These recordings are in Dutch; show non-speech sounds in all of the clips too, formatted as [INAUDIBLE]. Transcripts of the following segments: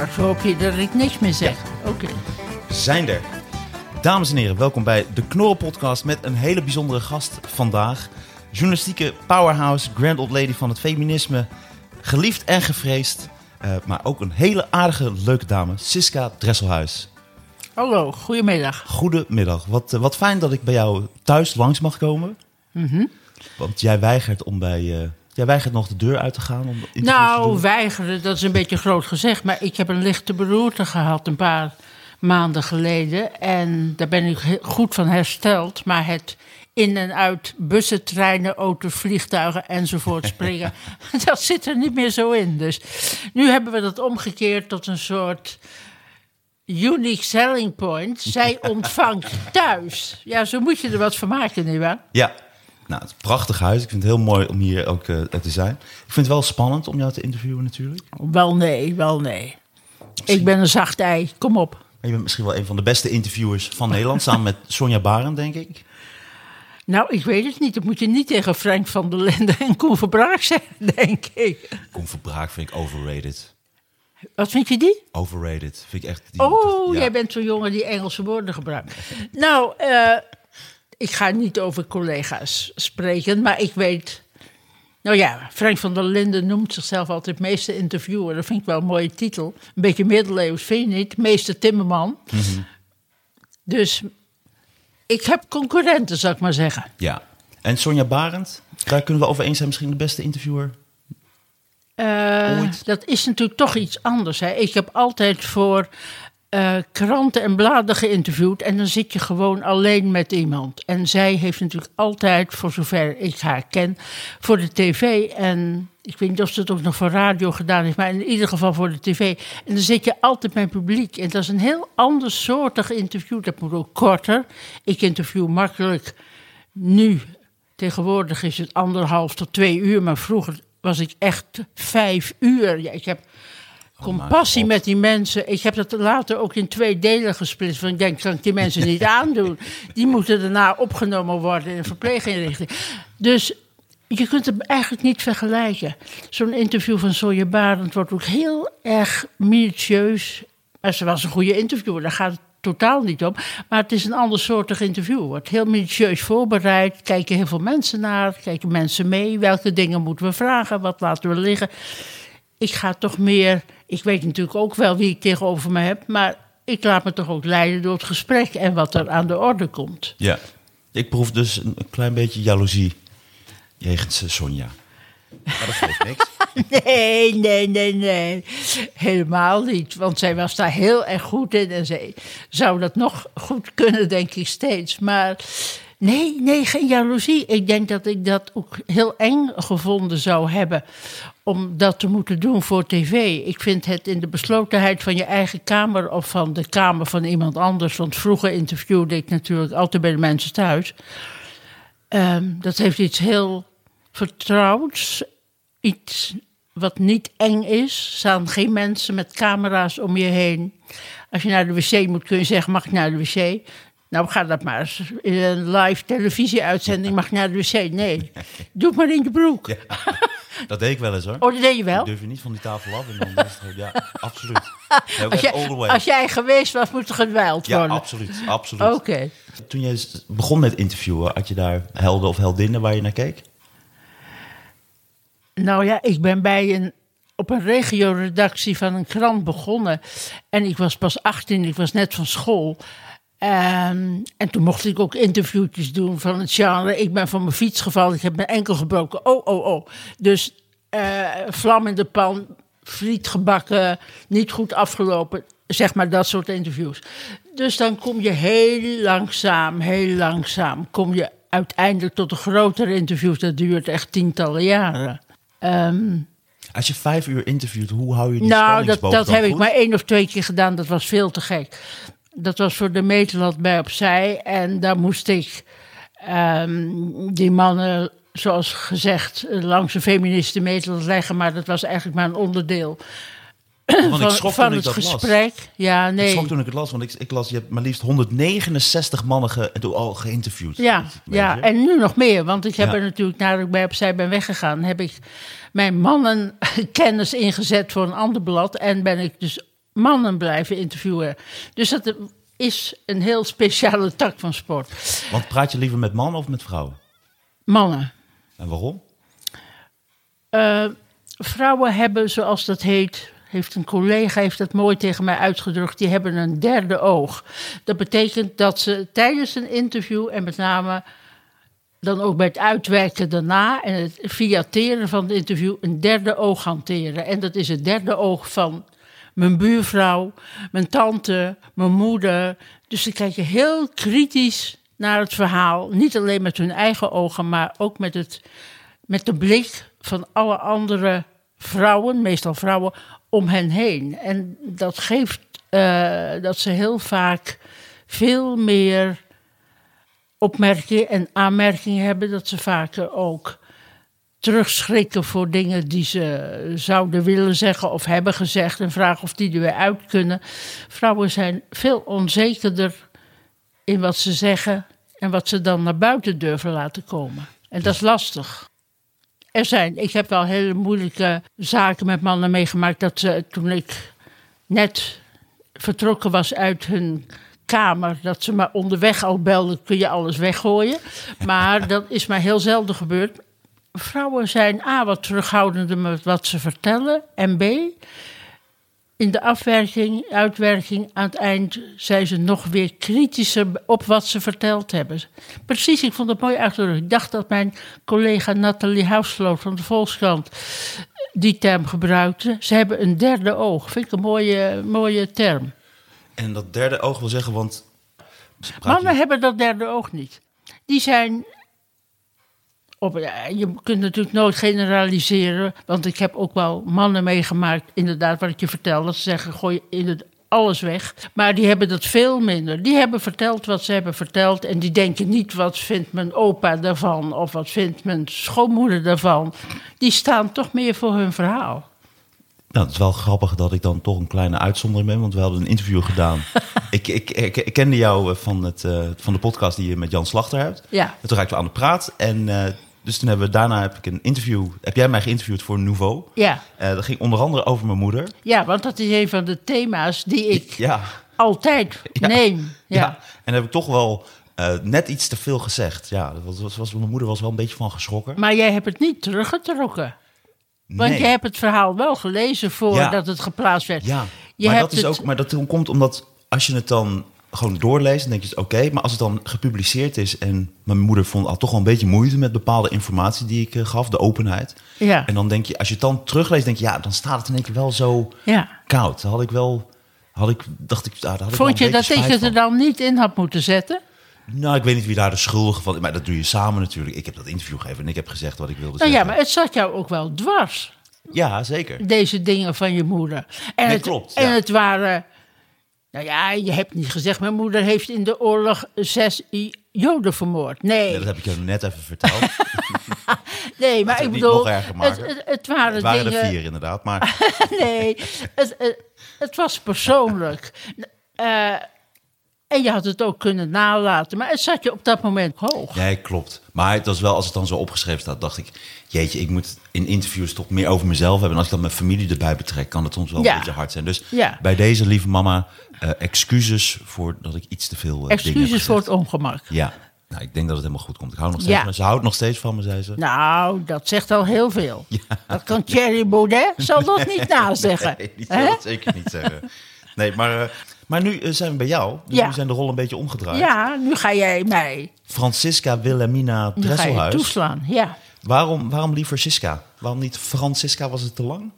Straks hoop je dat ik niks meer zeg. Oké. Zijn er. Dames en heren, welkom bij de Knorren Podcast met een hele bijzondere gast vandaag. Journalistieke powerhouse, grand old lady van het feminisme. Geliefd en gevreesd. eh, maar ook een hele aardige, leuke dame. Siska Dresselhuis. Hallo, goedemiddag. Goedemiddag. Wat, eh, wat fijn dat ik bij jou thuis langs mag komen. Mhm. Want jij weigert om bij... eh, jij weigert nog de deur uit te gaan om te Nou, doen. weigeren, dat is een beetje groot gezegd. Maar ik heb een lichte beroerte gehad een paar maanden geleden. En daar ben ik goed van hersteld. Maar het in en uit bussen, treinen, auto's, vliegtuigen enzovoort springen... [LAUGHS] dat zit er niet meer zo in. Dus nu hebben we dat omgekeerd tot een soort... Unique selling point. Zij ontvangt thuis. Ja, zo moet je er wat van maken, nietwaar? Ja, nou, het is een prachtig huis. Ik vind het heel mooi om hier ook eh, te zijn. Ik vind het wel spannend om jou te interviewen natuurlijk. Wel nee, wel nee. Ik ben een zacht ei, kom op. Maar je bent misschien wel een van de beste interviewers van Nederland. samen met Sonja Barend, denk ik. Nou, ik weet het niet. Dat moet je niet tegen Frank van der Linden en Koen Verbraak zeggen, [LAUGHS] denk ik. Kom Verbraak vind ik overrated. Wat vind je die? Overrated vind ik echt... Die, Oh, ja. jij bent zo'n jongen die Engelse woorden gebruikt. Nou, eh, ik ga niet over collega's spreken, maar ik weet... Nou ja, Frank van der Linden noemt zichzelf altijd meester interviewer. Dat vind ik wel een mooie titel. Een beetje middeleeuws, vind je niet? Meester Timmerman. Dus ik heb concurrenten, zou ik maar zeggen. Ja. En Sonja Barend, daar kunnen we over eens zijn. Misschien de beste interviewer. Ooit. dat is natuurlijk toch iets anders. Hè. Ik heb altijd voor eh, kranten en bladen geïnterviewd. En dan zit je gewoon alleen met iemand. En zij heeft natuurlijk altijd, voor zover ik haar ken, voor de tv. En ik weet niet of ze het ook nog voor radio gedaan heeft, maar in ieder geval voor de tv. En dan zit je altijd met publiek. En dat is een heel ander soortig interview. Dat moet ook korter. Ik interview makkelijk nu. Tegenwoordig is het anderhalf tot twee uur, maar vroeger was ik echt vijf uur. Ja, ik heb compassie God. met die mensen. Ik heb dat later ook in twee delen gesplitst. Want ik denk, kan ik die mensen niet [LAUGHS] aandoen. Die moeten daarna opgenomen worden in een verpleeginrichting. Dus je kunt het eigenlijk niet vergelijken. Zo'n interview van Sonja Barend wordt ook heel erg minutieus. Maar ze was een goede interviewer, daar gaat het totaal niet om. Maar het is een ander soortig interview. Wordt heel minutieus voorbereid. Kijken heel veel mensen naar. Kijken mensen mee. Welke dingen moeten we vragen? Wat laten we liggen? Ik ga toch meer. Ik weet natuurlijk ook wel wie ik tegenover me heb. Maar ik laat me toch ook leiden door het gesprek en wat er aan de orde komt. Ja. Ik proef dus een, klein beetje jaloezie. Jegens eh, Sonja. Maar dat geeft niks. [LAUGHS] Nee, nee, nee, nee. Helemaal niet. Want zij was daar heel erg goed in. En zij zou dat nog goed kunnen, denk ik steeds. Maar nee, nee, geen jaloezie. Ik denk dat ik dat ook heel eng gevonden zou hebben. Om dat te moeten doen voor tv. Ik vind het in de beslotenheid van je eigen kamer. of van de kamer van iemand anders. Want vroeger interviewde ik natuurlijk altijd bij de mensen thuis. Ehm, dat heeft iets heel vertrouwds. Iets wat niet eng is. Staan geen mensen met camera's om je heen. Als je naar de wc moet, kun je zeggen: Mag ik naar de wc? Nou, ga dat maar eens. In een live televisieuitzending mag ik naar de wC. Nee, doe het maar in je broek. Ja. Dat deed ik wel eens hoor. Oh, dat deed je wel? Durf je niet van die tafel af. En dan het, ja, absoluut. Als, jij, als jij geweest was, moet er gedwijld Ja, worden. absoluut. absoluut. Oké. Toen je s- begon met interviewen, had je daar helden of heldinnen waar je naar keek? Nou ja, ik ben bij een, op een regioredactie van een krant begonnen. En ik was pas 18, ik was net van school. Ehm, en toen mocht ik ook interviewtjes doen van het genre. Ik ben van mijn fiets gevallen, ik heb mijn enkel gebroken. Oh, oh, oh. Dus eh, vlam in de pan, friet gebakken, niet goed afgelopen. Zeg maar dat soort interviews. Dus dan kom je heel langzaam, heel langzaam, kom je uiteindelijk tot de grotere interviews. Dat duurt echt tientallen jaren. Ehm, Als je vijf uur interviewt, hoe hou je die nou, dat, spanningsboog dat dan heb ik maar één of twee keer gedaan. Dat was veel te gek. Dat was voor de meterland bij opzij. En daar moest ik ehm, die mannen, zoals gezegd, langs de feministen meterland leggen. Maar dat was eigenlijk maar een onderdeel Want ik van, schrok van toen ik het dat las. gesprek. Ja, Ik nee. schrok toen ik het las, want ik, ik las, je hebt maar liefst 169 mannen ge, al geïnterviewd. Ja, ja, en nu nog meer. Want ik heb Ja. er natuurlijk, nadat ik bij opzij ben weggegaan, heb ik mijn mannenkennis ingezet voor een ander blad. En ben ik dus mannen blijven interviewen. Dus dat is een heel speciale tak van sport. Want praat je liever met mannen of met vrouwen? Mannen. En waarom? Eh, vrouwen hebben, zoals dat heet, heeft een collega heeft dat mooi tegen mij uitgedrukt, die hebben een derde oog. Dat betekent dat ze tijdens een interview en met name dan ook bij het uitwerken daarna en het fiateren van het interview een derde oog hanteren. En dat is het derde oog van mijn buurvrouw, mijn tante, mijn moeder. Dus ze kijken heel kritisch naar het verhaal. Niet alleen met hun eigen ogen, maar ook met, het, met de blik van alle andere vrouwen, meestal vrouwen, om hen heen. En dat geeft eh, dat ze heel vaak veel meer opmerkingen en aanmerkingen hebben. Dat ze vaker ook terugschrikken voor dingen die ze zouden willen zeggen of hebben gezegd. En vragen of die er weer uit kunnen. Vrouwen zijn veel onzekerder in wat ze zeggen en wat ze dan naar buiten durven laten komen. En dat is lastig. Er zijn, ik heb wel hele moeilijke zaken met mannen meegemaakt. Dat ze toen ik net vertrokken was uit hun kamer, dat ze maar onderweg al belden: kun je alles weggooien? Maar dat is maar heel zelden gebeurd. Vrouwen zijn A, wat terughoudender met wat ze vertellen. En B, in de afwerking, uitwerking, aan het eind zijn ze nog weer kritischer op wat ze verteld hebben. Precies, ik vond het mooi uitgedrukt. Ik dacht dat mijn collega Nathalie Housloot van de Volkskrant die term gebruikte. Ze hebben een derde oog. Vind ik een mooie, mooie term. En dat derde oog wil zeggen, want... Mannen je- hebben dat derde oog niet. Die zijn. Op, ja, je kunt natuurlijk nooit generaliseren. Want ik heb ook wel mannen meegemaakt, inderdaad, wat ik je vertel. Dat ze zeggen: gooi in het alles weg. Maar die hebben dat veel minder. Die hebben verteld wat ze hebben verteld. En die denken niet: wat vindt mijn opa daarvan? Of wat vindt mijn schoonmoeder daarvan? Die staan toch meer voor hun verhaal. Nou, het is wel grappig dat ik dan toch een kleine uitzondering ben, want we hadden een interview gedaan. [LAUGHS] ik, ik, ik, ik kende jou eh, van, het, eh, van de podcast die je met Jan Slachter hebt. Ja. En toen raakten we aan de praat. En eh, dus toen hebben we daarna heb ik een interview. Heb jij mij geïnterviewd voor Nouveau? Ja. Eh, dat ging onder andere over mijn moeder. ja, want dat is een van de thema's die ik Ja. altijd [LAUGHS] Ja. neem. Ja. ja. En heb ik toch wel eh, net iets te veel gezegd. Ja, dat was, was, mijn moeder was wel een beetje van geschrokken. Maar jij hebt het niet teruggetrokken. Want Nee. je hebt het verhaal wel gelezen voordat het geplaatst werd. Ja, Je maar hebt dat is het- ook. Maar dat komt omdat als je het dan gewoon doorleest, dan denk je oké. maar als het dan gepubliceerd is en mijn moeder vond al toch wel een beetje moeite met bepaalde informatie die ik eh, gaf, de openheid. Ja. En dan denk je, als je het dan terugleest, denk je, ja, dan staat het in één keer wel zo Ja. koud. Dan had ik wel, had ik, dacht ik, daar had ik Vond je dat ik het er dan niet in had moeten zetten? Nou, ik weet niet wie daar de schuldige van is, maar dat doe je samen natuurlijk. Ik heb dat interview gegeven en ik heb gezegd wat ik wilde Nou ja, zeggen. maar het zat jou ook wel dwars, Ja, zeker. deze dingen van je moeder. En, Nee, het, klopt, en ja. het waren... Nou ja, je hebt niet gezegd, mijn moeder heeft in de oorlog zes Joden vermoord. Nee, Nee, dat heb ik je net even verteld. [LAUGHS] nee maar ik bedoel, het, het, het waren Het waren dingen... er vier inderdaad, maar [LAUGHS] nee, het, het, het was persoonlijk. [LAUGHS] Eh, en je had het ook kunnen nalaten, maar het zat je op dat moment hoog. Nee, klopt. Maar het was wel, als het dan zo opgeschreven staat, dacht ik... Jeetje, ik moet in interviews toch meer over mezelf hebben. En als ik dan mijn familie erbij betrek, kan het soms wel Ja. een beetje hard zijn. Dus Ja. bij deze, lieve mama, eh, excuses voor dat ik iets te veel dingen heb Excuses voor het ongemak. Ja, nou, ik denk dat het helemaal goed komt. Ik hou nog steeds Ja. van Ze houdt nog steeds van me, zei ze. Nou, dat zegt al heel veel. [LAUGHS] Dat kan Thierry Baudet, zal dat niet [LAUGHS] nazeggen. Nee, die zal dat zeker niet zeggen. Nee, maar, eh, maar nu eh, zijn we bij jou. Dus Ja. nu zijn de rollen een beetje omgedraaid. Ja, nu ga jij mij Francisca Wilhelmina nu ga je Dresselhuis. toeslaan. Ja. Waarom, waarom liever Siska? Waarom niet Francisca? Was het te lang?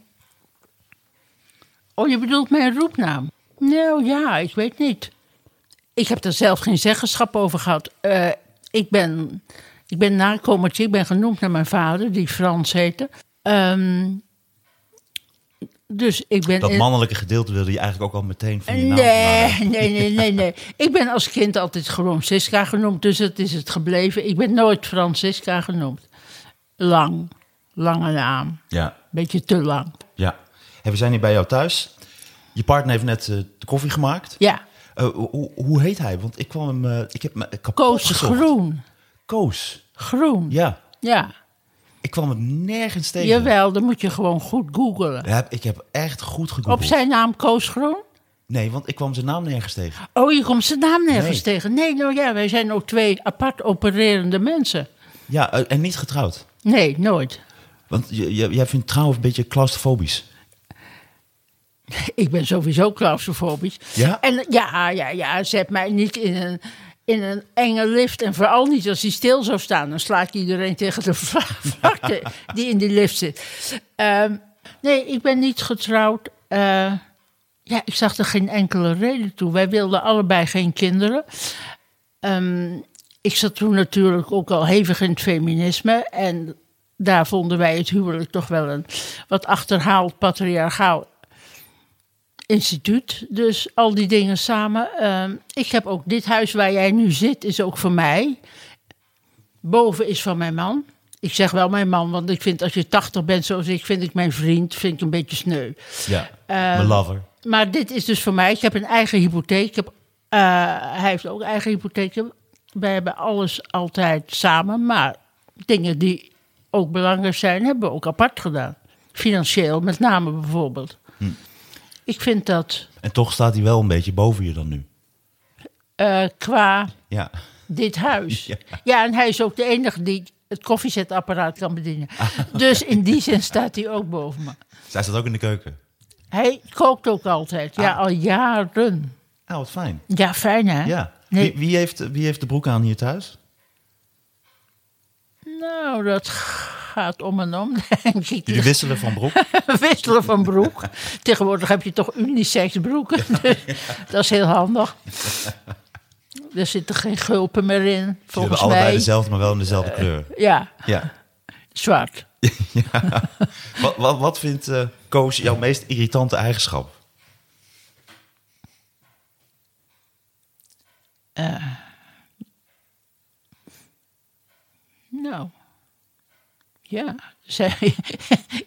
Oh, je bedoelt mijn roepnaam? Nou ja, ik weet niet. Ik heb er zelf geen zeggenschap over gehad. Eh, ik ben, ik ben nakomertje, ik ben genoemd naar mijn vader, die Frans heette. Ehm, dus ik ben... Dat mannelijke gedeelte wilde je eigenlijk ook al meteen van je naam Nee, nee, nee, [LAUGHS] nee, nee. Ik ben als kind altijd gewoon Siska genoemd, dus het is het gebleven. Ik ben nooit Francisca genoemd. Lang, lange naam. Ja, Beetje te lang. ja. Hey, we zijn hier bij jou thuis. Je partner heeft net eh, de koffie gemaakt. Ja, Eh, hoe, hoe heet hij? Want ik kwam hem... eh, ik heb me kapot Koos gezocht. Groen. Koos. Groen. Ja. Ja, Ik kwam hem nergens tegen. jawel, dan moet je gewoon goed googelen. Ja, ik heb echt goed gegoogeld. Op zijn naam Koos Groen? Nee, want ik kwam zijn naam nergens tegen. Oh, je komt zijn naam nergens Nee. tegen. Nee, nou ja, wij zijn ook twee apart opererende mensen. Ja, eh, en niet getrouwd. Nee, nooit. Want jij vindt trouw een beetje claustrofobisch. Ik ben sowieso claustrofobisch. Ja? En ja, ja, ja, zet mij niet in een, in een enge lift. En vooral niet als hij stil zou staan. Dan slaat iedereen tegen de vla- [LAUGHS] vlakte die in die lift zit. Ehm, nee, ik ben niet getrouwd. Eh, ja, ik zag er geen enkele reden toe. Wij wilden allebei geen kinderen. Ehm, ik zat toen natuurlijk ook al hevig in het feminisme. En daar vonden wij het huwelijk toch wel een wat achterhaald patriarchaal instituut. Dus al die dingen samen. Ehm, ik heb ook dit huis waar jij nu zit, is ook voor mij. Boven is van mijn man. Ik zeg wel mijn man, want ik vind als je 80 bent zoals ik, vind ik mijn vriend vind ik een beetje sneu. Ja, Eh, mijn lover. Maar dit is dus voor mij. Ik heb een eigen hypotheek. Ik heb, eh, hij heeft ook eigen hypotheek. Wij hebben alles altijd samen. Maar dingen die ook belangrijk zijn, hebben we ook apart gedaan. Financieel, met name bijvoorbeeld. Ik vind dat En toch staat hij wel een beetje boven je dan nu. eh, qua Ja. dit huis. Ja. Ja. en hij is ook de enige die het koffiezetapparaat kan bedienen. Dus in die zin staat hij ook boven me. Zij staat ook in de keuken. Hij kookt ook altijd. Ja, al jaren. Nou, wat fijn. Ja, fijn hè? Ja. Nee. Wie, wie, heeft, wie heeft de broek aan hier thuis? Nou, dat gaat om en om, [LAUGHS] denk ik. Jullie wisselen van broek? [LAUGHS] Wisselen van broek. Tegenwoordig heb je toch unisex broeken. [LAUGHS] Dus dat is heel handig. Er zitten geen gulpen meer in, Jullie hebben volgens allebei mij. dezelfde, maar wel in dezelfde kleur. Ja, Ja. zwart. Wat, wat, wat vindt eh, Koos jouw meest irritante eigenschap? Nou, ja. Zij, [LAUGHS]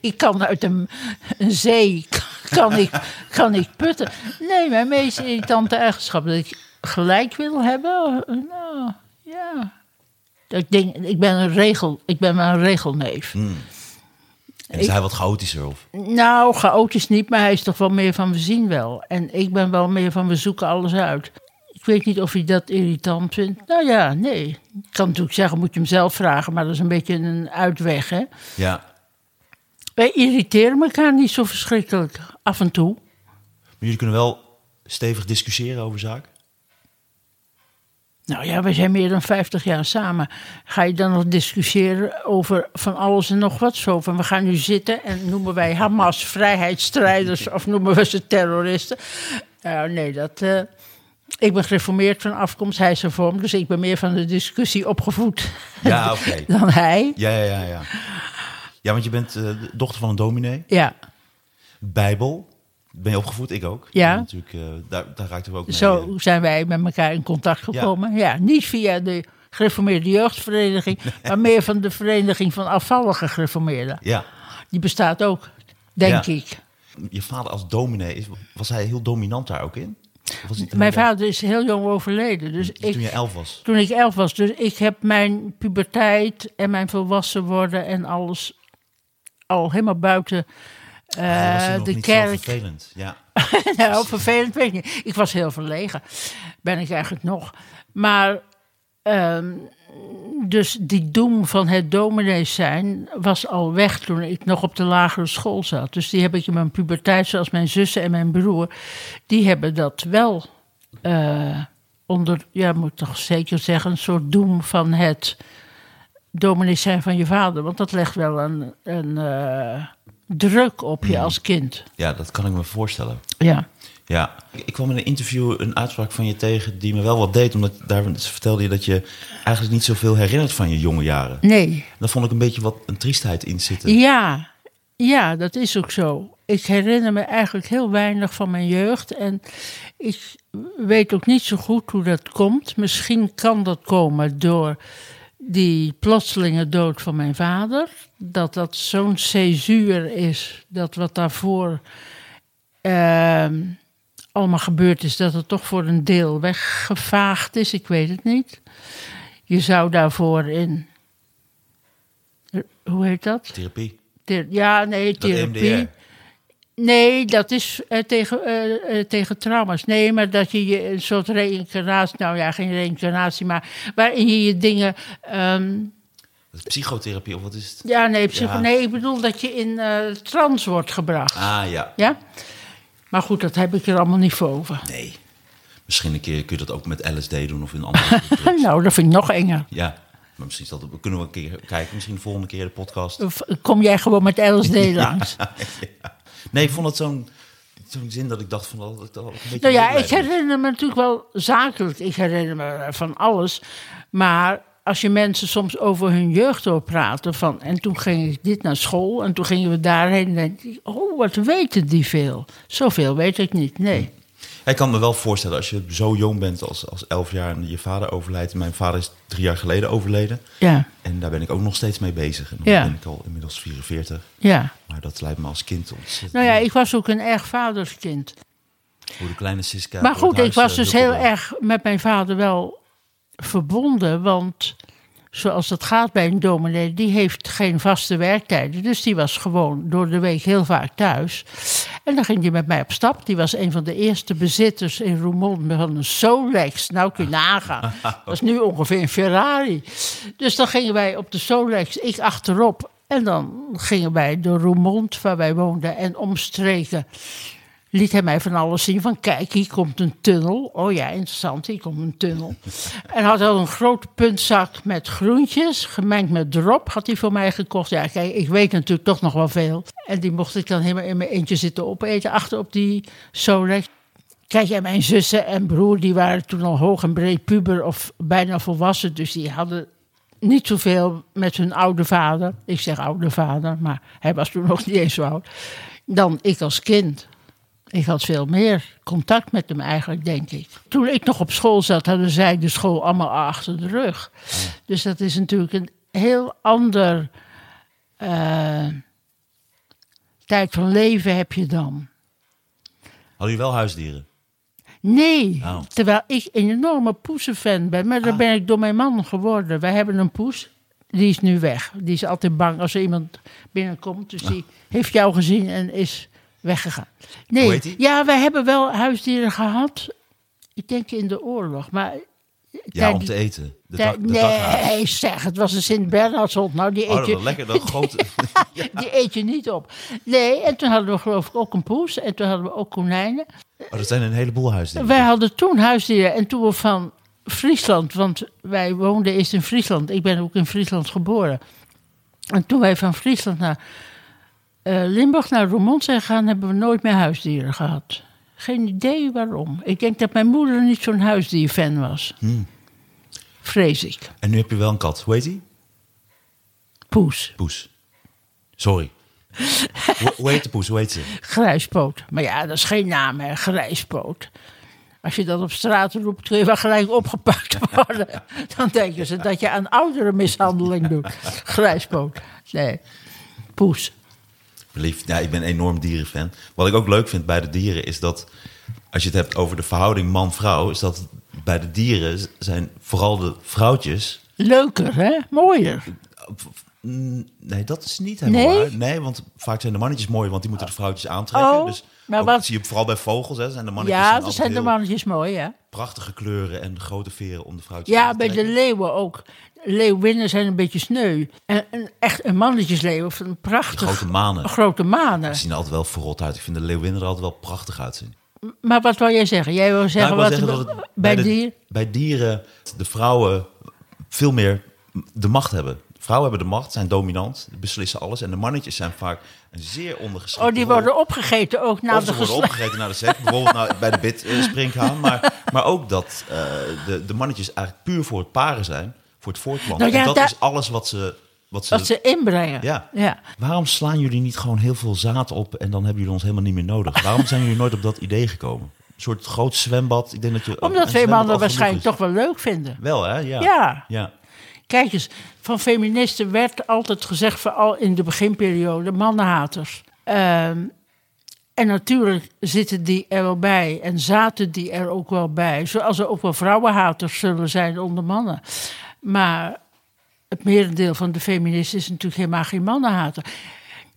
ik kan uit een, een zee kan ik, kan ik putten. Nee, mijn meest irritante eigenschap dat ik gelijk wil hebben. Nou, ja. Ik denk, ik ben een regel, ik ben maar een regelneef. En is hij wat chaotischer? Of? Nou, chaotisch niet, maar hij is toch wel meer van we zien wel. En ik ben wel meer van we zoeken alles uit. Ik weet niet of hij dat irritant vindt. Nou ja, nee. Ik kan natuurlijk zeggen, moet je hem zelf vragen, maar dat is een beetje een uitweg, hè. Ja. Wij irriteren elkaar niet zo verschrikkelijk, af en toe. Maar jullie kunnen wel stevig discussiëren over zaken? Nou ja, we zijn meer dan 50 jaar samen. Ga je dan nog discussiëren over van alles en nog wat? Zo van, we gaan nu zitten en noemen wij Hamas vrijheidsstrijders of noemen we ze terroristen? Nou nee, dat... eh, ik ben gereformeerd van afkomst, hij is hervormd. Dus ik ben meer van de discussie opgevoed Ja, [LAUGHS] oké. dan hij. Ja, ja, ja, ja. Ja, want je bent eh, de dochter van een dominee. Ja, Bijbel. Ben je opgevoed? Ik ook. Ja. Natuurlijk, eh, daar, daar raakten we ook mee. zo zijn wij met elkaar in contact gekomen. Ja, niet via de gereformeerde jeugdvereniging, [LAUGHS] maar meer van de vereniging van afvallige gereformeerden. Ja. Die bestaat ook, denk Ja. ik. Je vader als dominee, was hij heel dominant daar ook in? Mijn vader is heel jong overleden. Dus Toen ik, je elf was. toen ik elf was. Dus ik heb mijn puberteit en mijn volwassen worden en alles al helemaal buiten eh, Hij was toen nog de kerk. vervelend. Ja. [LAUGHS] nou, vervelend weet ik niet. Ik was heel verlegen. Ben ik eigenlijk nog. Maar, ehm, dus die doem van het dominees zijn was al weg toen ik nog op de lagere school zat. Dus die heb ik in mijn puberteit, zoals mijn zussen en mijn broer, die hebben dat wel eh, onder, ja, moet ik toch zeker zeggen, een soort doem van het dominees zijn van je vader. Want dat legt wel een, een eh, druk op je als kind. ja, dat kan ik me voorstellen. Ja. Ja, ik kwam in een interview een uitspraak van je tegen die me wel wat deed. Omdat daar vertelde je dat je eigenlijk niet zoveel herinnert van je jonge jaren. Nee. Daar vond ik een beetje wat een triestheid in zitten. Ja, Ja, dat is ook zo. Ik herinner me eigenlijk heel weinig van mijn jeugd. En ik weet ook niet zo goed hoe dat komt. Misschien kan dat komen door die plotselinge dood van mijn vader. Dat dat zo'n césuur is. Dat wat daarvoor ehm, allemaal gebeurd is, dat het toch voor een deel weggevaagd is. Ik weet het niet. Je zou daarvoor in. Hoe heet dat? Therapie. Ther- ja, nee, therapie. Nee, dat is eh, tegen, eh, tegen trauma's. Nee, maar dat je je een soort reïncarnatie... Nou ja, geen reïncarnatie, maar waarin je je dingen... ehm, psychotherapie of wat is het? ja, nee, psycho, Ja. nee, ik bedoel dat je in trance wordt gebracht. Ah ja. Ja? Maar goed, dat heb ik er allemaal niet voor over. Nee. Misschien een keer kun je dat ook met LSD doen of in andere. [LAUGHS] Nou, dat vind ik nog enger. Ja. Maar misschien is dat, kunnen we een keer kijken. Misschien de volgende keer de podcast. Of kom jij gewoon met LSD [LAUGHS] langs? Nee, ik vond het zo'n zo'n zin dat ik dacht van dat dat een beetje. Nou ja, ik herinner me natuurlijk wel zakelijk. Ik herinner me van alles. Maar als je mensen soms over hun jeugd hoort praten... Van, en toen ging ik dit naar school en toen gingen we daarheen... en denk ik, oh, wat weten die veel? Zoveel weet ik niet, nee. Ik kan me wel voorstellen als je zo jong bent als, als elf jaar en je vader overlijdt. Mijn vader is drie jaar geleden overleden. Ja, En daar ben ik ook nog steeds mee bezig. En dan Ja. ben ik al inmiddels 44. ja. Maar dat lijkt me als kind ontzettend. Nou ja, ik was ook een erg vaderskind. Hoe de kleine Siska. Maar goed, ik was eh, dus heel erg met mijn vader wel verbonden. Want zoals dat gaat bij een dominee, die heeft geen vaste werktijden. Dus die was gewoon door de week heel vaak thuis. En dan ging hij met mij op stap. Die was een van de eerste bezitters in Roermond van een Solex. Nou kun je nagaan. Dat is nu ongeveer een Ferrari. Dus dan gingen wij op de Solex, ik achterop. En dan gingen wij door Roermond, waar wij woonden, en omstreken liet hij mij van alles zien. Van kijk, hier komt een tunnel. Oh ja, interessant, hier komt een tunnel. En had al een grote puntzak met groentjes, gemengd met drop, had hij voor mij gekocht. Ja, kijk, ik weet natuurlijk toch nog wel veel. En die mocht ik dan helemaal in mijn eentje zitten opeten, achter op die Solex. Kijk, mijn zussen en broer, die waren toen al hoog en breed puber of bijna volwassen. Dus die hadden niet zoveel met hun oude vader. Ik zeg oude vader, maar hij was toen nog niet eens zo oud. Dan ik als kind. Ik had veel meer contact met hem eigenlijk, denk ik. Toen ik nog op school zat, hadden zij de school allemaal achter de rug. Dus dat is natuurlijk een heel ander eh, tijd van leven heb je dan. Hadden jullie wel huisdieren? Nee, Oh. terwijl ik een enorme poesenfan ben. Maar Ah. ben ik door mijn man geworden. Wij hebben een poes, die is nu weg. Die is altijd bang als er iemand binnenkomt. Dus die heeft jou gezien en is weggegaan. Nee, Hoe heet die? ja, wij hebben wel huisdieren gehad. Ik denk in de oorlog, maar... Ja, om te eten. De de nee, zeg, het was een Sint-Bernardshond. Nou, die Oh, eet, dat je, lekker. Dat grote. [LAUGHS] die eet je niet op. Nee, en toen hadden we geloof ik ook een poes. En toen hadden we ook konijnen. Oh, dat zijn een heleboel huisdieren. Wij hadden toen huisdieren en toen we van Friesland, want wij woonden eerst in Friesland. Ik ben ook in Friesland geboren. En toen wij van Friesland naar eh, Limburg, naar Roermond zijn gegaan, hebben we nooit meer huisdieren gehad. Geen idee waarom. Ik denk dat mijn moeder niet zo'n huisdierfan was. Vrees ik. En nu heb je wel een kat. Hoe heet die? Poes, Poes. Sorry. [LAUGHS] hoe, hoe heet de poes? Hoe heet ze? grijspoot. Maar ja, dat is geen naam, hè, grijspoot. Als je dat op straat roept, kun je wel gelijk opgepakt [LAUGHS] worden. Dan denken ze dat je aan oudere mishandeling doet. Grijspoot. Nee, poes. Lief. Ja, ik ben een enorm dierenfan. Wat ik ook leuk vind bij de dieren is dat... Als je het hebt over de verhouding man-vrouw... is dat bij de dieren zijn vooral de vrouwtjes... Leuker, hè? Mooier. Nee, dat is niet helemaal Nee? waar. Nee, want vaak zijn de mannetjes mooi... want die moeten de vrouwtjes aantrekken. Oh, dus maar ook, wat- zie je vooral bij vogels. Hè, zijn de mannetjes Ja, dat zijn de mannetjes mooi, ja. prachtige kleuren... en grote veren om de vrouwtjes Ja, aan te bij de leeuwen ook. Leeuwinnen zijn een beetje sneu. En, en echt een mannetjesleeuw van een prachtig... Grote manen. Grote manen. Die zien er altijd wel verrot uit. Ik vind de leeuwinnen er altijd wel prachtig uitzien. Maar wat wil jij zeggen? Jij wil zeggen Nou, wat zeggen dat het bij de, dier... bij dieren de vrouwen veel meer de macht hebben. Vrouwen hebben de macht, zijn dominant, beslissen alles. En de mannetjes zijn vaak een zeer ondergeschikte Oh, die rol. worden opgegeten ook na Of de ze worden opgegeten naar de seks. Bijvoorbeeld nou, bij de bit springhaan. Maar, maar ook dat eh, de, de mannetjes eigenlijk puur voor het paren zijn. Voor het voortplanten. Nou ja, en dat is alles wat ze, wat ze, Wat ze inbrengen. Ja. ja. Waarom slaan jullie niet gewoon heel veel zaad op en dan hebben jullie ons helemaal niet meer nodig? Waarom zijn jullie nooit op dat idee gekomen? Een soort groot zwembad. Ik denk dat je, Omdat zwembad mannen waarschijnlijk toch wel leuk vinden. Wel, hè? Ja. Ja. ja. Kijk eens, van feministen werd altijd gezegd, vooral in de beginperiode, mannenhaters. Ehm, en natuurlijk zitten die er wel bij en zaten die er ook wel bij. Zoals er ook wel vrouwenhaters zullen zijn onder mannen. Maar het merendeel van de feministen is natuurlijk helemaal geen mannenhater.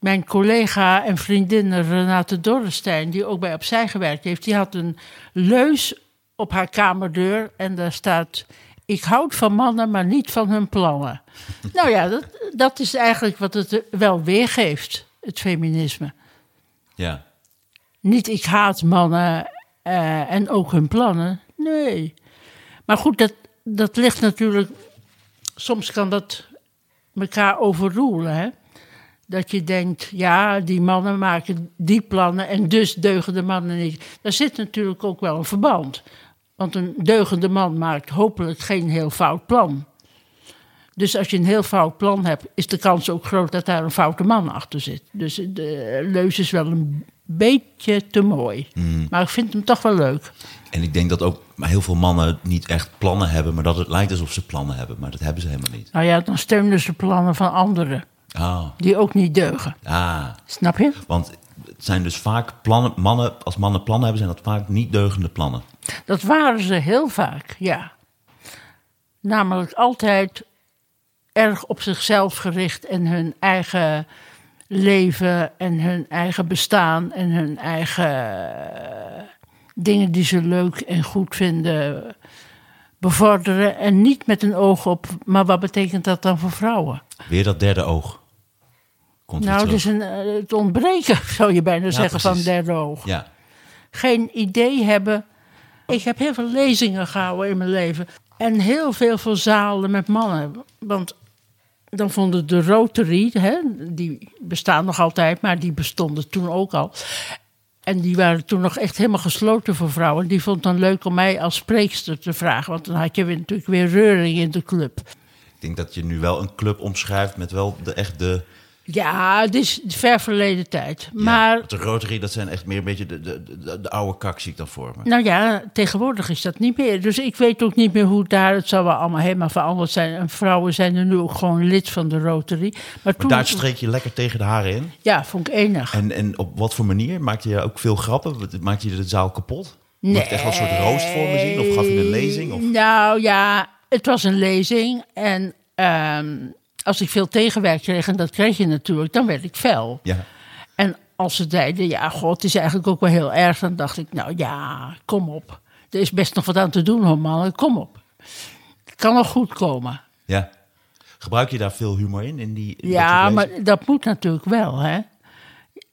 Mijn collega en vriendin Renate Dorrestein, die ook bij Opzij gewerkt heeft, die had een leus op haar kamerdeur en daar staat: Ik houd van mannen, maar niet van hun plannen. [LAUGHS] nou ja, dat, dat is eigenlijk wat het wel weergeeft, het feminisme. ja. Niet ik haat mannen eh, en ook hun plannen. Nee. Maar goed, dat, dat ligt natuurlijk. Soms kan dat elkaar overroelen. Hè? Dat je denkt, ja, die mannen maken die plannen en dus deugen de mannen niet. Daar zit natuurlijk ook wel een verband. Want een deugende man maakt hopelijk geen heel fout plan. Dus als je een heel fout plan hebt, is de kans ook groot dat daar een foute man achter zit. Dus de leus is wel een beetje te mooi. Maar ik vind hem toch wel leuk. En ik denk dat ook maar heel veel mannen niet echt plannen hebben, maar dat het lijkt alsof ze plannen hebben. Maar dat hebben ze helemaal niet. Nou ja, dan steunen ze plannen van anderen Ah, die ook niet deugen. ah. Snap je? Want het zijn dus vaak plannen, mannen, als mannen plannen hebben, zijn dat vaak niet deugende plannen. Dat waren ze heel vaak, ja. Namelijk altijd erg op zichzelf gericht en hun eigen leven en hun eigen bestaan en hun eigen eh, dingen die ze leuk en goed vinden bevorderen. En niet met een oog op, maar wat betekent dat dan voor vrouwen? Weer dat derde oog. Komt nou, dus een, eh, het ontbreken, [LAUGHS] zou je bijna zeggen, van derde oog. Ja, geen idee hebben. Ik heb heel veel lezingen gehouden in mijn leven. En heel veel voor zalen met mannen. Want dan vonden de Rotary, hè, die bestaan nog altijd, maar die bestonden toen ook al. En die waren toen nog echt helemaal gesloten voor vrouwen. Die vond het dan leuk om mij als spreekster te vragen. Want dan had je natuurlijk weer reuring in de club. ik denk dat je nu wel een club omschrijft met wel de echt de... Ja, het is ver verleden tijd. ja, Maar de Rotary, dat zijn echt meer een beetje de, de, de, de oude kak zie ik dan voor me. Nou ja, tegenwoordig is dat niet meer. Dus ik weet ook niet meer hoe daar... Het zal wel allemaal helemaal veranderd zijn. En vrouwen zijn er nu ook gewoon lid van de Rotary. Maar toen... Daar streek je lekker tegen de haren in. Ja, vond ik enig. En, en op wat voor manier? Maakte je ook veel grappen? Maakte je de zaal kapot? Moet je echt wel een soort roost voor me zien? Of gaf je een lezing? Of... Nou ja, het was een lezing. En ehm, als ik veel tegenwerk kreeg, en dat kreeg je natuurlijk, dan werd ik fel. Ja. En als ze zeiden, ja, god, het is eigenlijk ook wel heel erg, dan dacht ik, nou ja, kom op. Er is best nog wat aan te doen, hoor, mannen, kom op. Het kan nog goed komen. ja. Gebruik je daar veel humor in? in die, in Ja, maar dat moet natuurlijk wel, hè.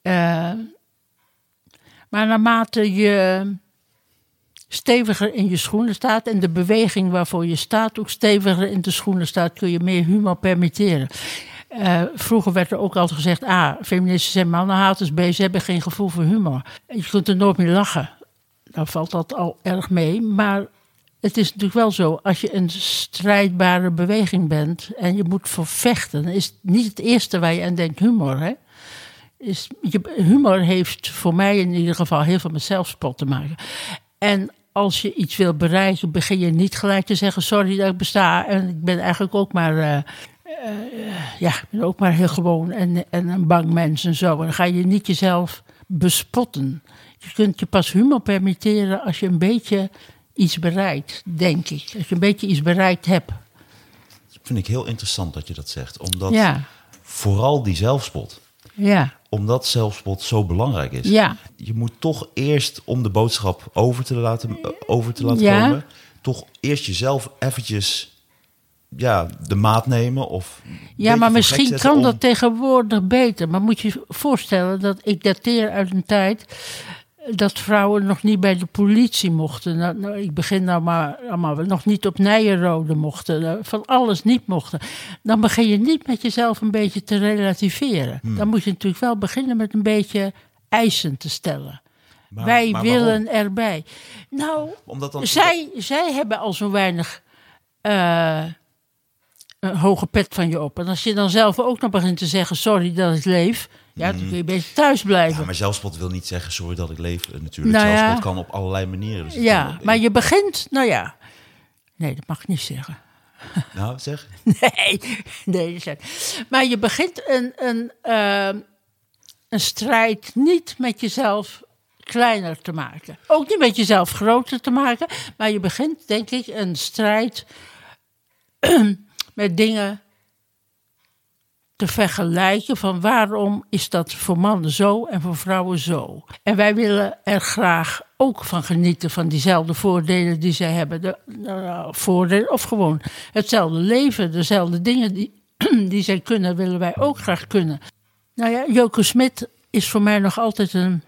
Eh, maar naarmate je steviger in je schoenen staat... en de beweging waarvoor je staat ook steviger in de schoenen staat... kun je meer humor permitteren. Eh, vroeger werd er ook altijd gezegd... ah, feministen zijn mannenhaters, B, ze hebben geen gevoel voor humor. Je kunt er nooit meer lachen. Dan valt dat al erg mee, maar... Het is natuurlijk wel zo, als je een strijdbare beweging bent en je moet voor vechten, is niet het eerste waar je aan denkt humor. Hè? Is, humor heeft voor mij in ieder geval heel veel met zelfspot te maken. En als je iets wil bereiken, begin je niet gelijk te zeggen: Sorry dat ik besta. En ik ben eigenlijk ook maar. eh, eh, ja, ik ben ook maar heel gewoon en, en een bang mens en zo. En dan ga je niet jezelf bespotten. Je kunt je pas humor permitteren als je een beetje iets bereikt, denk ik. Als je een beetje iets bereikt hebt. vind ik heel interessant dat je dat zegt. Omdat Ja, vooral die zelfspot, ja, omdat zelfspot zo belangrijk is. ja. Je moet toch eerst, om de boodschap over te laten, eh, over te laten Ja. komen, toch eerst jezelf eventjes ja, de maat nemen. Of Ja, maar misschien kan om- dat tegenwoordig beter. Maar moet je je voorstellen dat ik dateer uit een tijd dat vrouwen nog niet bij de politie mochten. Nou, nou, ik begin nou maar allemaal nog niet op Nijenrode mochten. eh, Van alles niet mochten. Dan begin je niet met jezelf een beetje te relativeren. Hmm. Dan moet je natuurlijk wel beginnen met een beetje eisen te stellen. Maar- Wij maar willen erbij. Nou, Omdat dan, zij, zij hebben al zo weinig eh, een hoge pet van je op. En als je dan zelf ook nog begint te zeggen: sorry dat ik leef, ja, dan kun je beter thuis blijven. Ja, maar zelfspot wil niet zeggen sorry dat ik leef eh, natuurlijk. Nou ja. zelfspot kan op allerlei manieren. Dus Ja, maar je begint, nou ja. Nee, dat mag ik niet zeggen. [LAUGHS] Nou, zeg. Nee, nee. is- Maar je begint een, een, ehm, een strijd niet met jezelf kleiner te maken. Ook niet met jezelf groter te maken. Maar je begint, denk ik, een strijd [CLEARS THROAT] met dingen te vergelijken van waarom is dat voor mannen zo en voor vrouwen zo. En wij willen er graag ook van genieten van diezelfde voordelen die zij hebben. De, nou, voordelen of gewoon hetzelfde leven, dezelfde dingen die, [CLEARS THROAT] die zij kunnen, willen wij ook graag kunnen. Nou ja, Joke Smit is voor mij nog altijd een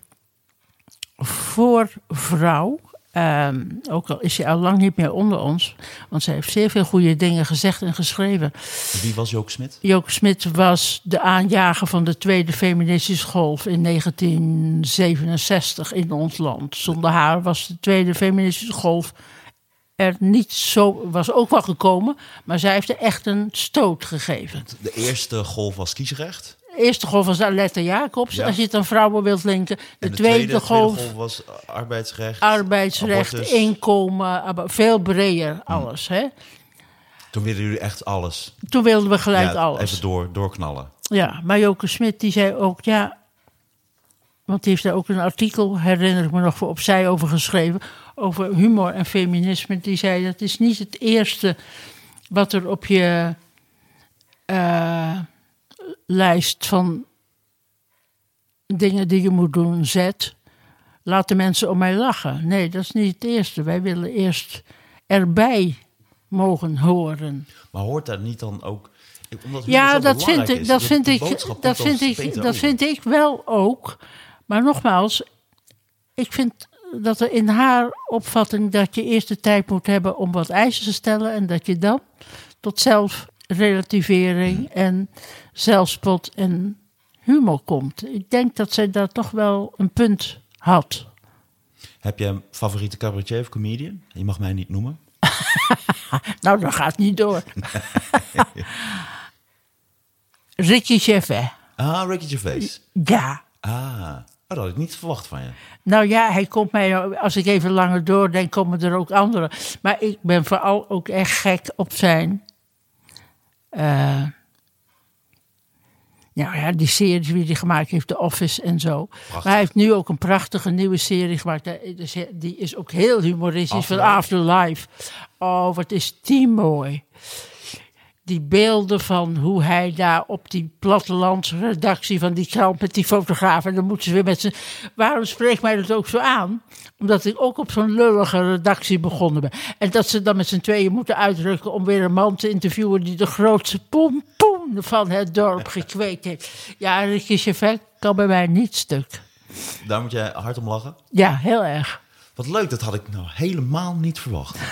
voorvrouw. Ehm, ook al is ze al lang niet meer onder ons, want zij heeft zeer veel goede dingen gezegd en geschreven. Wie was Joke Smit? Joke Smit was de aanjager van de tweede feministische golf in 1967 in ons land. Zonder haar was de tweede feministische golf er niet zo, was ook wel gekomen, maar zij heeft er echt een stoot gegeven. De eerste golf was kiesrecht. Eerste golf was Aletta Jacobs, Ja. als je het aan vrouwen wilt linken. De, tweede, golf, golf was arbeidsrecht. arbeidsrecht, abortus. inkomen, veel breder alles. Hè? Toen wilden jullie echt alles. Toen wilden we gelijk Ja, alles. Even door, doorknallen. Ja, maar Joke Smit die zei ook, ja, want die heeft daar ook een artikel, herinner ik me nog, voor opzij over geschreven, over humor en feminisme. Die zei, dat is niet het eerste wat er op je eh, lijst van dingen die je moet doen zet. Laat de mensen om mij lachen. Nee, dat is niet het eerste. Wij willen eerst erbij mogen horen. Maar hoort daar niet dan ook... Omdat Ja, dat vind ik, dat vind ik, dat vind ik, dat vind ik wel ook. Maar nogmaals, ik vind dat er in haar opvatting dat je eerst de tijd moet hebben om wat eisen te stellen en dat je dan tot zelfrelativering en zelfspot en humor komt. Ik denk dat zij daar toch wel een punt had. Heb je een favoriete cabaretier of comedian? Je mag mij niet noemen. [LAUGHS] Nou, dat gaat niet door. [LAUGHS] Ricky Gervais. Ah, Ricky Gervais. Ja. Ah, oh, dat had ik niet verwacht van je. Nou ja, hij komt mij, als ik even langer doordenk, komen er ook anderen. Maar ik ben vooral ook echt gek op zijn. eh, nou ja, die series die hij gemaakt heeft, The Office en zo. Maar hij heeft nu ook een prachtige nieuwe serie gemaakt. eh, dus hij- Die is ook heel humoristisch, van Afterlife. Oh, wat is die mooi. Die beelden van hoe hij daar op die plattelandsredactie van die krant met die fotograaf. En dan moeten ze weer met z'n. Waarom spreekt mij dat ook zo aan? Omdat ik ook op zo'n lullige redactie begonnen ben. En dat ze dan met z'n tweeën moeten uitdrukken om weer een man te interviewen die de grootste pompoen van het dorp [LAUGHS] gekweekt heeft. Ja, Ricky Gervais kan bij mij niet stuk. Daar moet jij hard om lachen. Ja, heel erg. Wat leuk, dat had ik nou helemaal niet verwacht. [LAUGHS]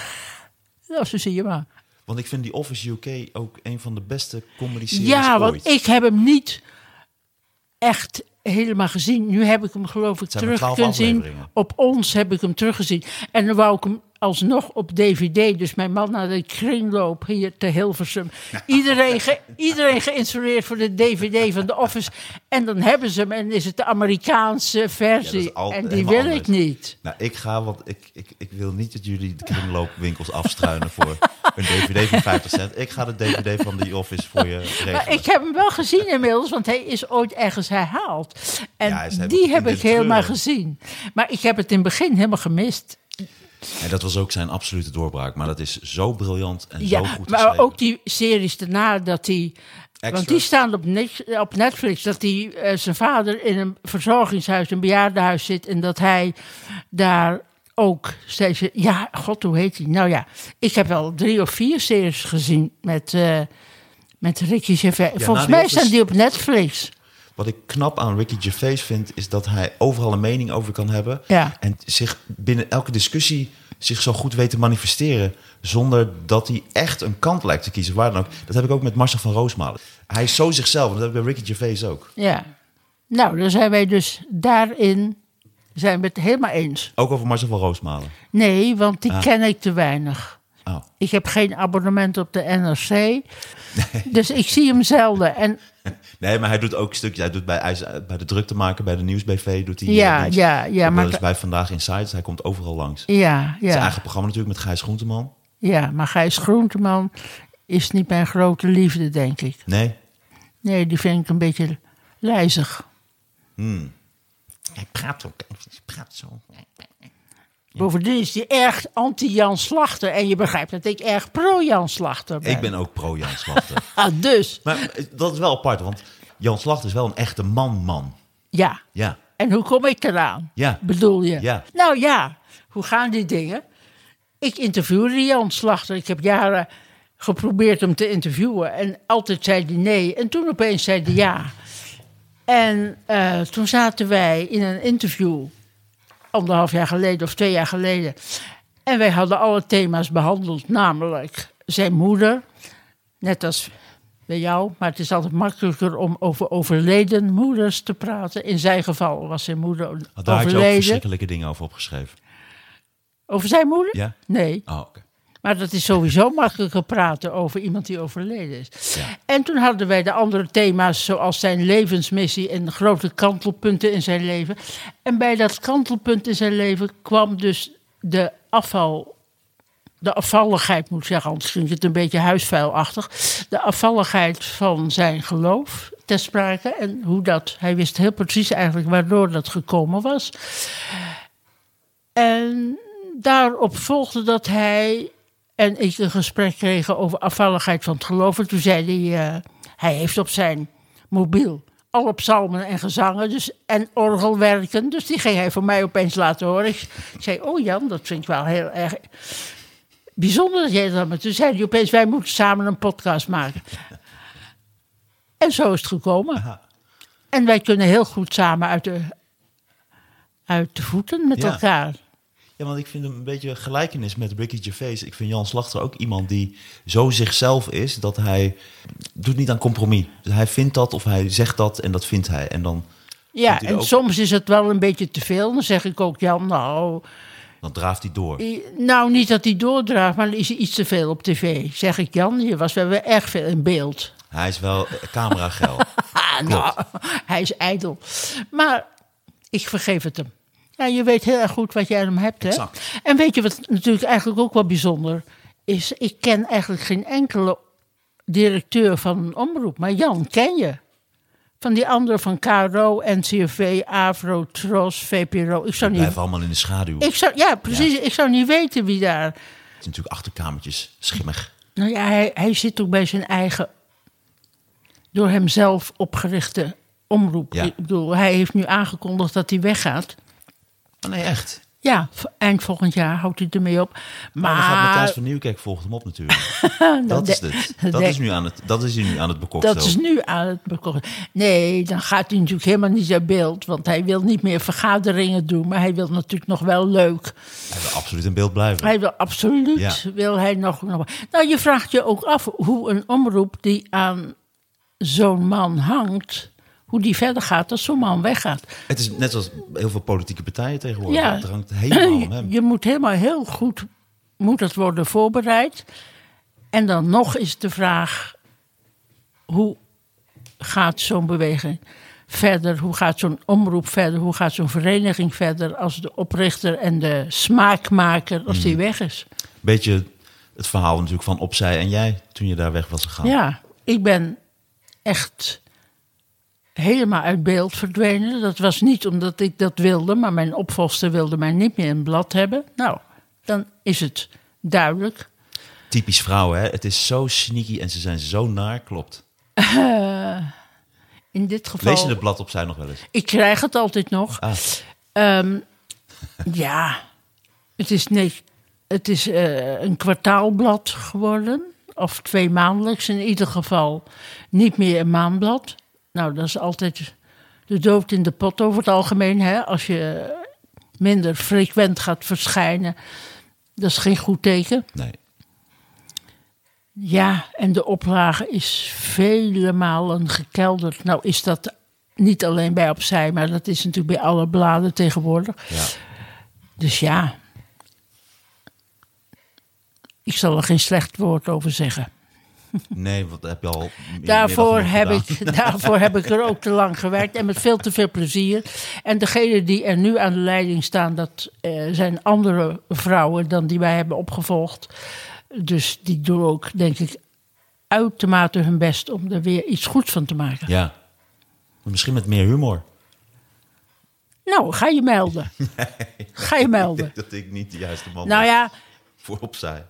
Nou, zo zie je maar. Want ik vind die Office UK ook een van de beste comedy-series Ja, ooit. want ik heb hem niet echt helemaal gezien. Nu heb ik hem geloof ik terug 12 kunnen zien. Op ons heb ik hem teruggezien. En dan wou ik hem alsnog op DVD. Dus mijn man naar de kringloop hier te Hilversum. [LAUGHS] Iedereen, ge, iedereen geïnstrueerd voor de DVD van The Office. En dan hebben ze hem en is het de Amerikaanse Ja, versie. al- en die wil anders. ik niet. Nou, ik ga, want ik, ik, ik wil niet dat jullie de kringloopwinkels afstruinen voor [LAUGHS] een DVD van 50 cent. Ik ga de DVD van The Office voor je regelen. Maar ik heb hem wel gezien inmiddels, want hij is ooit ergens herhaald. En Ja, die heb ik helemaal gezien. Maar ik heb het in het begin helemaal gemist. En dat was ook zijn absolute doorbraak. Maar dat is zo briljant en Ja, zo goed maar geschreven. ook die series daarna dat hij. Want die staan op, Net- op Netflix. Dat hij eh, zijn vader in een verzorgingshuis, een bejaardenhuis zit. En dat hij daar ook steeds. Ja, god, hoe heet hij? Nou ja, ik heb wel drie of vier series gezien met, eh, met Ricky Gervais. Volgens mij staan die op Netflix. Wat ik knap aan Ricky Gervais vind, is dat hij overal een mening over kan hebben. Ja. En zich binnen elke discussie zich zo goed weet te manifesteren. Zonder dat hij echt een kant lijkt te kiezen. Waar dan ook. Dat heb ik ook met Marcel van Roosmalen. Hij is zo zichzelf. Dat heb ik bij Ricky Gervais ook. Ja. Nou, dan zijn wij dus daarin zijn we het helemaal eens. Ook over Marcel van Roosmalen. Nee, want die Ah. ken ik te weinig. Oh. Ik heb geen abonnement op de NRC. Dus ik zie hem zelden. En [LAUGHS] Nee, maar hij doet ook stukjes. Hij doet bij, hij is, eh, bij de maken, bij de Nieuwsbv doet hij. Ja, eh, ja, ja, maar da- bij Vandaag Insights. Hij komt overal langs. ja, Zijn ja, eigen programma natuurlijk met Gijs Groenteman. ja, maar Gijs Groenteman is niet mijn grote liefde, denk ik. Nee. Nee, die vind ik een beetje lijzig. Hij praat ook. Hij praat zo. Bovendien is hij erg anti-Jan Slachter. En je begrijpt dat ik erg pro-Jan Slachter ben. Ik ben ook pro Jan Slachter. [LAUGHS] Ah, dus, maar eh, dat is wel apart, want Jan Slachter is wel een echte man-man. ja. Ja. En hoe kom ik eraan? Ja. Bedoel je? Ja. Nou ja, hoe gaan die dingen? Ik interviewde Jan Slachter. Ik heb jaren geprobeerd hem te interviewen. En altijd zei hij nee. En toen opeens zei hij ja. En eh, toen zaten wij in een interview. Anderhalf jaar geleden of twee jaar geleden. En wij hadden alle thema's behandeld. Namelijk zijn moeder. Net als bij jou. Maar het is altijd makkelijker om over overleden moeders te praten. In zijn geval was zijn moeder Want Daar had je ook overleden. verschrikkelijke dingen over opgeschreven. Over zijn moeder? Ja? Nee. Oh, oké. Maar dat is sowieso makkelijker praten over iemand die overleden is. Ja. En toen hadden wij de andere thema's, zoals zijn levensmissie en grote kantelpunten in zijn leven. En bij dat kantelpunt in zijn leven kwam dus de afval. De afvalligheid, moet ik zeggen, anders klinkt het een beetje huisvuilachtig. De afvalligheid van zijn geloof ter sprake. En hoe dat, hij wist heel precies eigenlijk waardoor dat gekomen was. En daarop volgde dat hij en ik een gesprek kregen over afvalligheid van het geloof. En toen zei hij, eh, hij heeft op zijn mobiel alle psalmen en gezangen dus, en orgelwerken. Dus die ging hij voor mij opeens laten horen. Ik zei, oh Jan, dat vind ik wel heel erg bijzonder dat jij dat... Maar toen zei hij opeens, wij moeten samen een podcast maken. En zo is het gekomen. En wij kunnen heel goed samen uit de, uit de voeten met Ja. elkaar. Ja, want ik vind hem een beetje gelijkenis met Ricky Gervais. Ik vind Jan Slachter ook iemand die zo zichzelf is dat hij doet niet aan compromis. Dus hij vindt dat of hij zegt dat en dat vindt hij. En dan, Ja, en ook- soms is het wel een beetje te veel. Dan zeg ik ook, Jan, nou, dan draaft hij door. nou niet dat hij doordraagt, maar dan is hij iets te veel op tv. Zeg ik, Jan, je was wel erg veel in beeld. Hij is wel cameragel. [LAUGHS] Nou, hij is ijdel. Maar ik vergeef het hem. Ja, je weet heel erg goed wat jij aan hem hebt, hè? Exact. En weet je wat natuurlijk eigenlijk ook wel bijzonder is? Ik ken eigenlijk geen enkele directeur van een omroep. Maar Jan ken je. Van die anderen van KRO, NCRV, AVRO, TROS, VPRO. Ik zou niet... Blijven allemaal in de schaduw. Ik zou, ja, precies. Ik zou niet weten wie daar... Het is natuurlijk achterkamertjes, schimmig. Nou ja, hij, hij zit ook bij zijn eigen... door hemzelf opgerichte omroep. Ja. Ik bedoel, hij heeft nu aangekondigd dat hij weggaat. Oh, nee, echt. Ja, eind volgend jaar houdt hij ermee op. Maar dan gaat Matthijs van Nieuwkerk volgt hem op natuurlijk. [LAUGHS] Nou, dat is het. Dat is, nu aan het, dat is hij nu aan het bekokstelen. dat is nu aan het bekomen. Nee, dan gaat hij natuurlijk helemaal niet uit beeld. Want hij wil niet meer vergaderingen doen. Maar hij wil natuurlijk nog wel leuk. Hij wil absoluut in beeld blijven. Hij wil absoluut, Ja. wil hij nog, nog... Nou, je vraagt je ook af hoe een omroep die aan zo'n man hangt... hoe die verder gaat als zo'n man weggaat. Het is net zoals heel veel politieke partijen tegenwoordig. Ja. Het hangt helemaal hem. Je moet helemaal heel goed moet het worden voorbereid. En dan nog is de vraag: hoe gaat zo'n beweging verder? Hoe gaat zo'n omroep verder? Hoe gaat zo'n vereniging verder als de oprichter en de smaakmaker als Hmm. die weg is? Beetje het verhaal natuurlijk van opzij en jij toen je daar weg was gegaan. Ja, ik ben echt helemaal uit beeld verdwenen. Dat was niet omdat ik dat wilde, maar mijn opvolster wilde mij niet meer in blad hebben. Nou, dan is het duidelijk. Typisch vrouwen, hè? Het is zo sneaky en ze zijn zo naar, klopt. In dit geval. Lees je het blad opzij nog wel eens? Ik krijg het altijd nog. Ah. Ehm, ja, het is, nee, het is eh, een kwartaalblad geworden. Of twee maandelijks in ieder geval. Niet meer een maandblad. Nou, dat is altijd de dood in de pot over het algemeen. Hè? Als je minder frequent gaat verschijnen. Dat is geen goed teken. Nee. Ja, en de oplage is vele malen gekelderd. Nou is dat niet alleen bij Opzij, maar dat is natuurlijk bij alle bladen tegenwoordig. Ja. Dus ja. ik zal er geen slecht woord over zeggen. Nee, wat heb je al. Daarvoor heb, ik, daarvoor heb ik er ook te lang gewerkt en met veel te veel plezier. En degenen die er nu aan de leiding staan, dat eh, zijn andere vrouwen dan die wij hebben opgevolgd. Dus die doen ook, denk ik, uitermate hun best om er weer iets goeds van te maken. Ja. Misschien met meer humor. Nou, ga je melden. [LAUGHS] Ga je Ik melden. denk [LAUGHS] dat ik niet de juiste man Nou ben ja, voor opzij.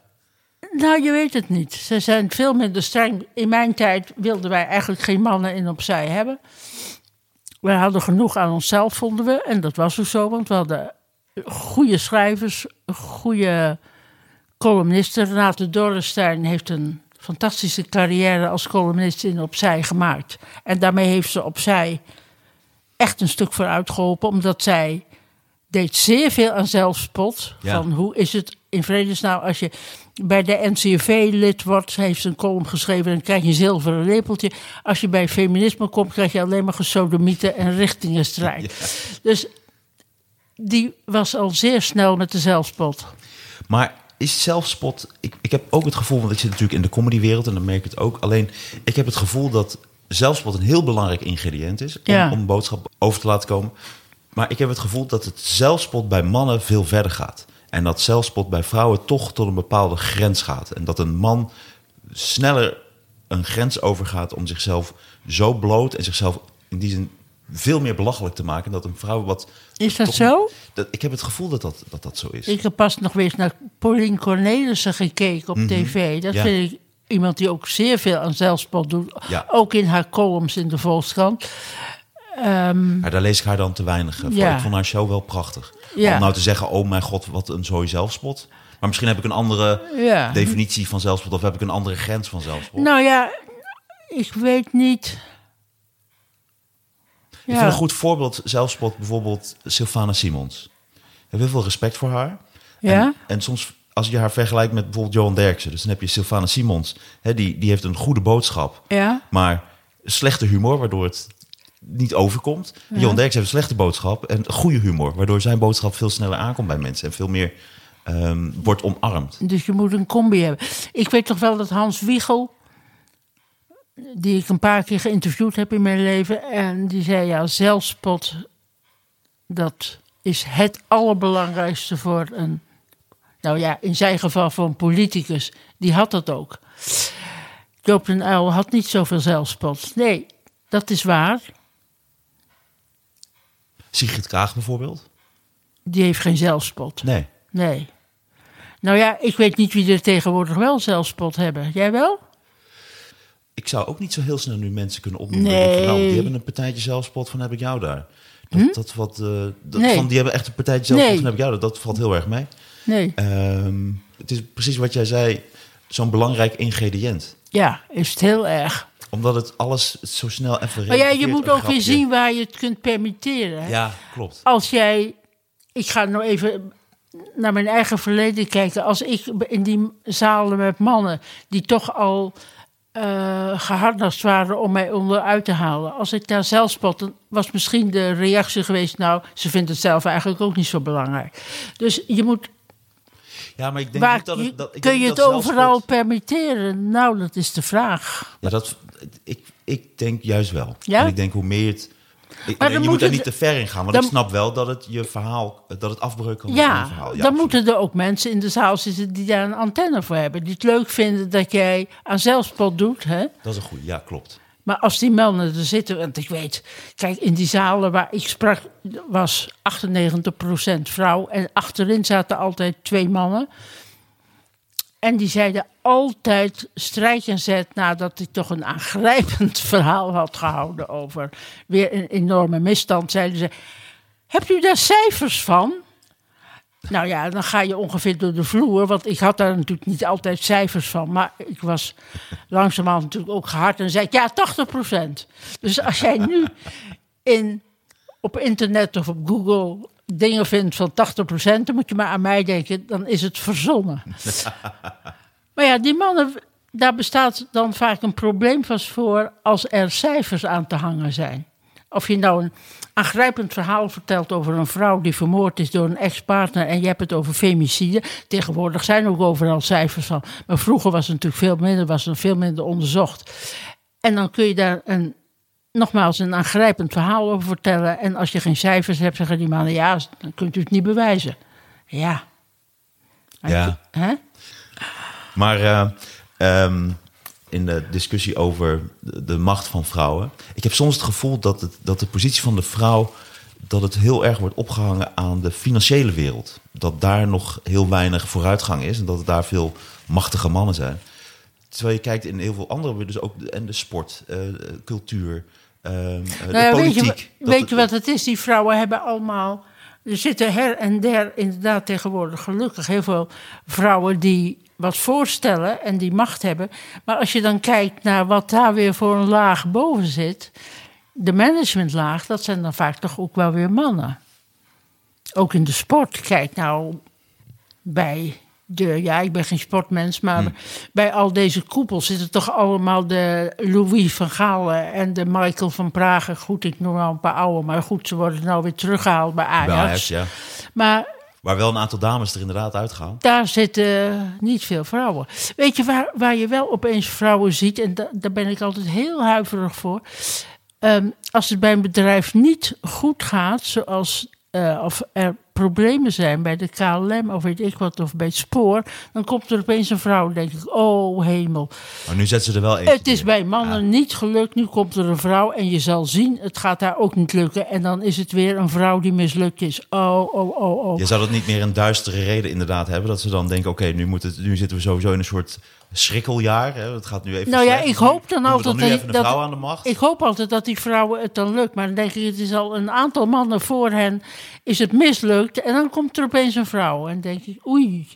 Nou je weet het niet. Ze zijn veel minder streng. In mijn tijd wilden wij eigenlijk geen mannen in opzij hebben. We hadden genoeg aan onszelf, vonden we. En dat was ook zo, want we hadden goede schrijvers, goede columnisten. Renate Dorrestein heeft een fantastische carrière als columnist in Opzij gemaakt. En daarmee heeft ze Opzij echt een stuk vooruit geholpen, omdat zij deed zeer veel aan zelfspot. Ja. Van hoe is het in vredesnaam als je bij de NCV lid wordt, heeft ze een column geschreven en dan krijg je een zilveren lepeltje. Als je bij feminisme komt, krijg je alleen maar gesodemieten en richtingenstrijd. Dus die was al zeer snel met de zelfspot. Maar is zelfspot... Ik, ik heb ook het gevoel, want ik zit natuurlijk in de comedywereld... en dan merk ik het ook. Alleen, ik heb het gevoel dat zelfspot een heel belangrijk ingrediënt is... om, Ja. om een boodschap over te laten komen. Maar ik heb het gevoel dat het zelfspot bij mannen veel verder gaat. En dat zelfspot bij vrouwen toch tot een bepaalde grens gaat. En dat een man sneller een grens overgaat om zichzelf zo bloot... en zichzelf in die zin veel meer belachelijk te maken... dat een vrouw wat... Is dat zo? Dat, ik heb het gevoel dat dat, dat, dat zo is. Ik heb pas nog weer eens naar Pauline Cornelissen gekeken op tv. Dat Ja. vind ik iemand die ook zeer veel aan zelfspot doet. Ja. Ook in haar columns in de Volkskrant. Ehm, Maar daar lees ik haar dan te weinig eh. Ja. Ik vond haar show wel prachtig. Ja. Om nou te zeggen, oh mijn god, wat een zooi zelfspot. Maar misschien heb ik een andere ja. definitie van zelfspot... of heb ik een andere grens van zelfspot. Nou ja, ik weet niet. Ik vind een goed voorbeeld zelfspot bijvoorbeeld Sylvana Simons. Ik heb heel veel respect voor haar. Ja? En, en soms als je haar vergelijkt met bijvoorbeeld Johan Derksen... dus dan heb je Sylvana Simons. Hè, die, die heeft een goede boodschap. Ja? Maar slechte humor, waardoor het niet overkomt. Johan Derksen heeft een slechte boodschap en goede humor... waardoor zijn boodschap veel sneller aankomt bij mensen... en veel meer ehm, wordt omarmd. Dus je moet een combi hebben. Ik weet toch wel dat Hans Wiegel, die ik een paar keer geïnterviewd heb in mijn leven, en die zei ja, zelfspot, dat is het allerbelangrijkste voor een, nou ja, in zijn geval voor een politicus. Die had dat ook. Joop den Uyl had niet zoveel zelfspot. Nee, dat is waar. Sigrid Kaag bijvoorbeeld? Die heeft geen zelfspot. Nee. Nee. Nou ja, ik weet niet wie er tegenwoordig wel zelfspot hebben. Jij wel? Ik zou ook niet zo heel snel nu mensen kunnen opnoemen. Nee. Hm? Nou, die hebben een partijtje zelfspot van heb ik jou daar. Dat, dat wat, eh, dat, Nee. van, die hebben echt een partijtje zelfspot Nee. van heb ik jou daar. Dat valt heel erg mee. Nee. Ehm, het is precies wat jij zei, zo'n belangrijk ingrediënt. Ja, is het heel erg. Omdat het alles zo snel even Maar ja, je moet ook weer zien waar je het kunt permitteren. Ja, klopt. Als jij, ik ga nou even naar mijn eigen verleden kijken. Als ik in die zalen met mannen die toch al geharnast waren om mij onderuit te halen. Als ik daar zelf spot, was misschien de reactie geweest... nou, ze vindt het zelf eigenlijk ook niet zo belangrijk. Dus je moet Ja, maar ik denk Waar, niet dat het... Dat, ik kun denk je het overal permitteren? Nou, dat is de vraag. Ja, dat, ik, ik denk juist wel. Ja? En ik denk hoe meer het... Ik, Maar je dan moet er niet te ver in gaan, want dan- ik snap wel dat het je verhaal, dat het afbreuk kan Ja, verhaal. dan absoluut. moeten er ook mensen in de zaal zitten die daar een antenne voor hebben. Die het leuk vinden dat jij aan zelfspot doet. Hè? Dat is een goede, ja, klopt. Maar als die mannen er zitten, want ik weet, kijk, in die zalen waar ik sprak was 98% vrouw en achterin zaten altijd twee mannen. En die zeiden altijd strijk en zet nadat ik toch een aangrijpend [LAUGHS] verhaal had gehouden over weer een enorme misstand. Zeiden ze: Hebt u daar cijfers van? Nou ja, dan ga je ongeveer door de vloer. Want ik had daar natuurlijk niet altijd cijfers van. Maar ik was langzamerhand natuurlijk ook gehard. En zei ik, ja, 80% Dus als jij nu [LAUGHS] in, op internet of op Google dingen vindt van 80% dan moet je maar aan mij denken. Dan is het verzonnen. [LAUGHS] maar ja, die mannen, daar bestaat dan vaak een probleem vast voor als er cijfers aan te hangen zijn. Of je nou een aangrijpend verhaal vertelt over een vrouw die vermoord is door een ex-partner en je hebt het over femicide. Tegenwoordig zijn ook overal cijfers van. Maar vroeger was het natuurlijk veel minder, was er veel minder onderzocht. En dan kun je daar een, nogmaals een aangrijpend verhaal over vertellen. En als je geen cijfers hebt, zeggen die mannen ja, dan kunt u het niet bewijzen. Ja. Ja. Hè? Maar eh, ehm, in de discussie over de, de macht van vrouwen. Ik heb soms het gevoel dat, het, dat de positie van de vrouw. dat het heel erg wordt opgehangen aan de financiële wereld. Dat daar nog heel weinig vooruitgang is en dat er daar veel machtige mannen zijn. Terwijl je kijkt in heel veel andere, dus ook de, en de sport, eh, cultuur, ehm, eh, de Nou weet je, politiek. weet het- je wat het is? Die vrouwen hebben allemaal. Er zitten her en der inderdaad tegenwoordig gelukkig heel veel vrouwen die wat voorstellen en die macht hebben. Maar als je dan kijkt naar wat daar weer voor een laag boven zit, de managementlaag, dat zijn dan vaak toch ook wel weer mannen. Ook in de sport. Kijk nou bij de, ja, ik ben geen sportmens, maar Hmm. bij al deze koepels zitten toch allemaal de Louis van Gaalen en de Michael van Pragen. Goed, ik noem al een paar oude, maar goed, ze worden nou weer teruggehaald bij Ajax. Bij Ajax, ja. Maar Waar wel een aantal dames er inderdaad uitgaan. daar zitten niet veel vrouwen. Weet je waar, waar je wel opeens vrouwen ziet, en da- daar ben ik altijd heel huiverig voor. Ehm, als het bij een bedrijf niet goed gaat, zoals eh, of er problemen zijn bij de KLM of weet ik wat, of bij het spoor, dan komt er opeens een vrouw. Denk ik, oh hemel. Maar nu zetten ze er wel eentje Het is bij mannen niet gelukt. Nu komt er een vrouw en je zal zien, het gaat daar ook niet lukken. En dan is het weer een vrouw die mislukt is. Oh, oh, oh, oh. Je zou dat niet meer een duistere reden inderdaad hebben. Dat ze dan denken, oké, nu het, nu zitten we sowieso in een soort schrikkeljaar. Hè? Het gaat nu even Nou ja, ik hoop dan altijd dat- een dat- aan de macht. Ik hoop altijd dat die vrouwen het dan lukt. Maar dan denk ik, het is al een aantal mannen voor hen is het mislukt. En dan komt er opeens een vrouw. En dan denk ik, oei.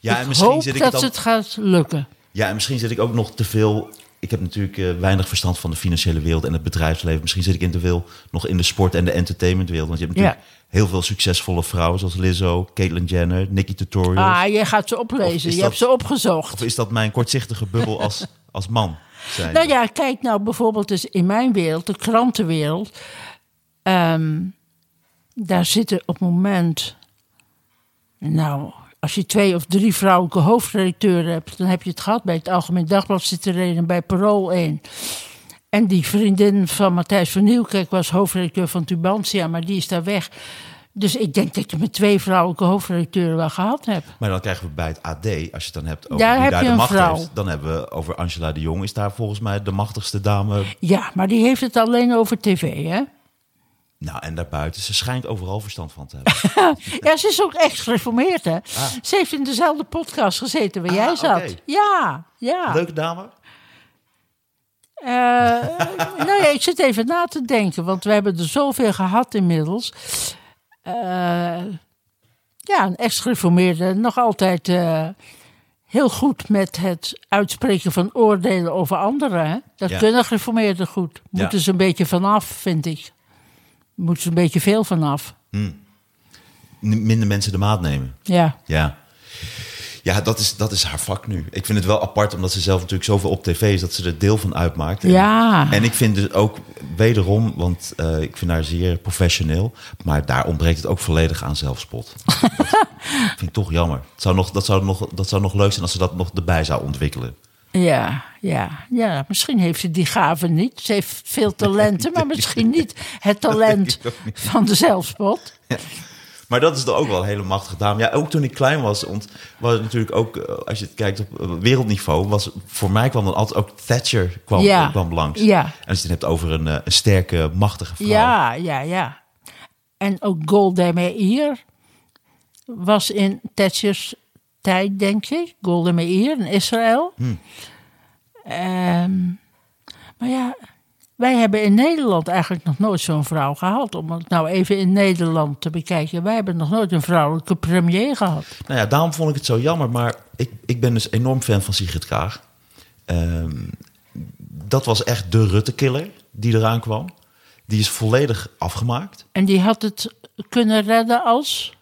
ja, en misschien hoop zit ik dat het dan, het gaat lukken. Ja, en misschien zit ik ook nog te veel. Ik heb natuurlijk eh, weinig verstand van de financiële wereld en het bedrijfsleven. Misschien zit ik in te veel nog in de sport en de entertainmentwereld. Want je hebt natuurlijk heel veel succesvolle vrouwen zoals Lizzo, Caitlyn Jenner, Nikki Tutorials. Ah, jij gaat ze oplezen. Je dat- hebt ze opgezocht. Of is dat mijn kortzichtige bubbel als, [LAUGHS] als man? Zijn? Nou ja, kijk nou bijvoorbeeld eens in mijn wereld, de krantenwereld. Ehm, daar zitten op het moment. Nou, als je twee of drie vrouwelijke hoofdredacteuren hebt, dan heb je het gehad. Bij het Algemeen Dagblad zit er een en bij Parool één. En die vriendin van Matthijs van Nieuwkerk was hoofdredacteur van Tubantia, maar die is daar weg. Dus ik denk dat je met twee vrouwelijke hoofdredacteuren wel gehad hebt. Maar dan krijgen we bij het AD, als je het dan hebt over Daar wie heb daar je de macht vrouw. heeft. Dan hebben we over Angela de Jong, is daar volgens mij de machtigste dame. Ja, maar die heeft het alleen over tv, hè? Nou, en daarbuiten, ze schijnt overal verstand van te hebben. [LAUGHS] Ja, ze is ook echt gereformeerd, hè? Ze heeft in dezelfde podcast gezeten waar Ah, jij zat. Ja, ja. Leuke dame. Eh, nou ja, ik zit even na te denken, want we hebben er zoveel gehad inmiddels. Eh, ja, een ex-gereformeerde, nog altijd eh, heel goed met het uitspreken van oordelen over anderen. Hè? Dat Ja. kunnen gereformeerden goed. Moeten Ja. ze een beetje vanaf, vind ik. Moeten ze een beetje veel vanaf. N- Minder mensen de maat nemen. Ja. Ja. Ja, dat is, dat is haar vak nu. Ik vind het wel apart, omdat ze zelf natuurlijk zoveel op tv is... dat ze er deel van uitmaakt. En, Ja. En ik vind dus ook wederom, want eh, ik vind haar zeer professioneel... maar daar ontbreekt het ook volledig aan zelfspot. [LAUGHS] dat vind ik toch jammer. Het zou nog, dat, zou nog, dat zou nog leuk zijn als ze dat nog erbij zou ontwikkelen. Ja, ja, ja. Misschien heeft ze die gave niet. Ze heeft veel talenten, maar [LAUGHS] misschien niet het talent ik niet. van de zelfspot. Maar dat is dan ook wel een hele machtige dame. Ja, ook toen ik klein was, want was natuurlijk ook, eh, als je het kijkt op eh, wereldniveau, was voor mij kwam dan altijd ook Thatcher kwam, Ja. kwam langs. Ja. En als je het hebt over een, eh, een sterke, machtige vrouw. Ja, ja, ja. En ook Golda Meir was in Thatchers tijd, denk ik. Golda Meir in Israël. Hmm. Ehm, maar ja, wij hebben in Nederland eigenlijk nog nooit zo'n vrouw gehad. Om het nou even in Nederland te bekijken. Wij hebben nog nooit een vrouwelijke premier gehad. Nou ja, daarom vond ik het zo jammer. Maar ik, ik ben dus enorm fan van Sigrid Kaag. Ehm, dat was echt de Rutte-killer die eraan kwam. Die is volledig afgemaakt. En die had het kunnen redden als...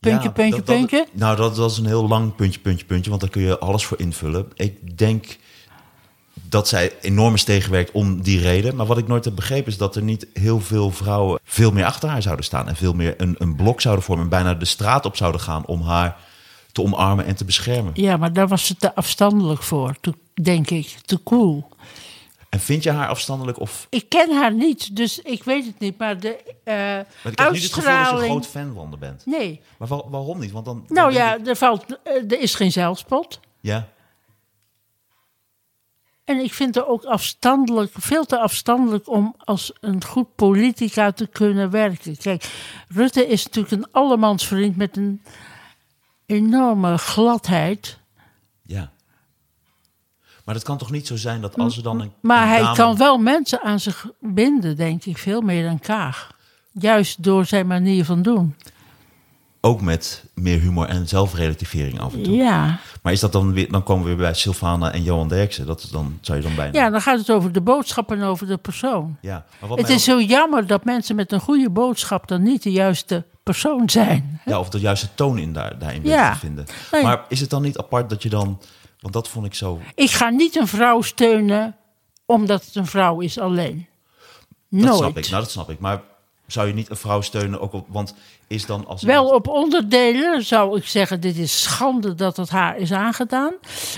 Puntje, Ja, puntje, dat- dat- puntje. nou, dat was een heel lang puntje, puntje, puntje. Want daar kun je alles voor invullen. Ik denk dat zij enorm is tegenwerkt om die reden. Maar wat ik nooit heb begrepen is dat er niet heel veel vrouwen veel meer achter haar zouden staan. En veel meer een, een blok zouden vormen. En bijna de straat op zouden gaan om haar te omarmen en te beschermen. Ja, maar daar was ze te afstandelijk voor, te- denk ik. Te cool. En vind je haar afstandelijk of... Ik ken haar niet, dus ik weet het niet. Maar de Want ik heb niet het gevoel dat je een groot fan van haar bent. Nee. Maar wa- waarom niet? Want dan, dan Nou ja, ik- er, valt, eh, er is geen zelfspot. ja. En ik vind er ook afstandelijk, veel te afstandelijk om als een goed politica te kunnen werken. Kijk, Rutte is natuurlijk een allemansvriend met een enorme gladheid. Ja. Maar het kan toch niet zo zijn dat als er dan een. Maar een hij dame- kan wel mensen aan zich binden, denk ik, veel meer dan Kaag. Juist door zijn manier van doen. Ook met meer humor en zelfrelativering af en toe. Ja. Maar is dat dan weer. Dan komen we weer bij Sylvana en Johan Derksen. Dat is dan zou je dan bijna. ja, dan gaat het over de boodschap en over de persoon. Ja, maar wat Het is zo jammer dat mensen met een goede boodschap dan niet de juiste persoon zijn. Ja, of de juiste toon in daar, daarin Ja. te vinden. Nee. Maar is het dan niet apart dat je dan... Want dat vond ik zo... Ik ga niet een vrouw steunen omdat het een vrouw is alleen. Dat Nooit. snap ik. Nou, dat snap ik. Maar zou je niet een vrouw steunen ook op... Want is dan als... Wel iemand- op onderdelen zou ik zeggen, dit is schande dat het haar is aangedaan.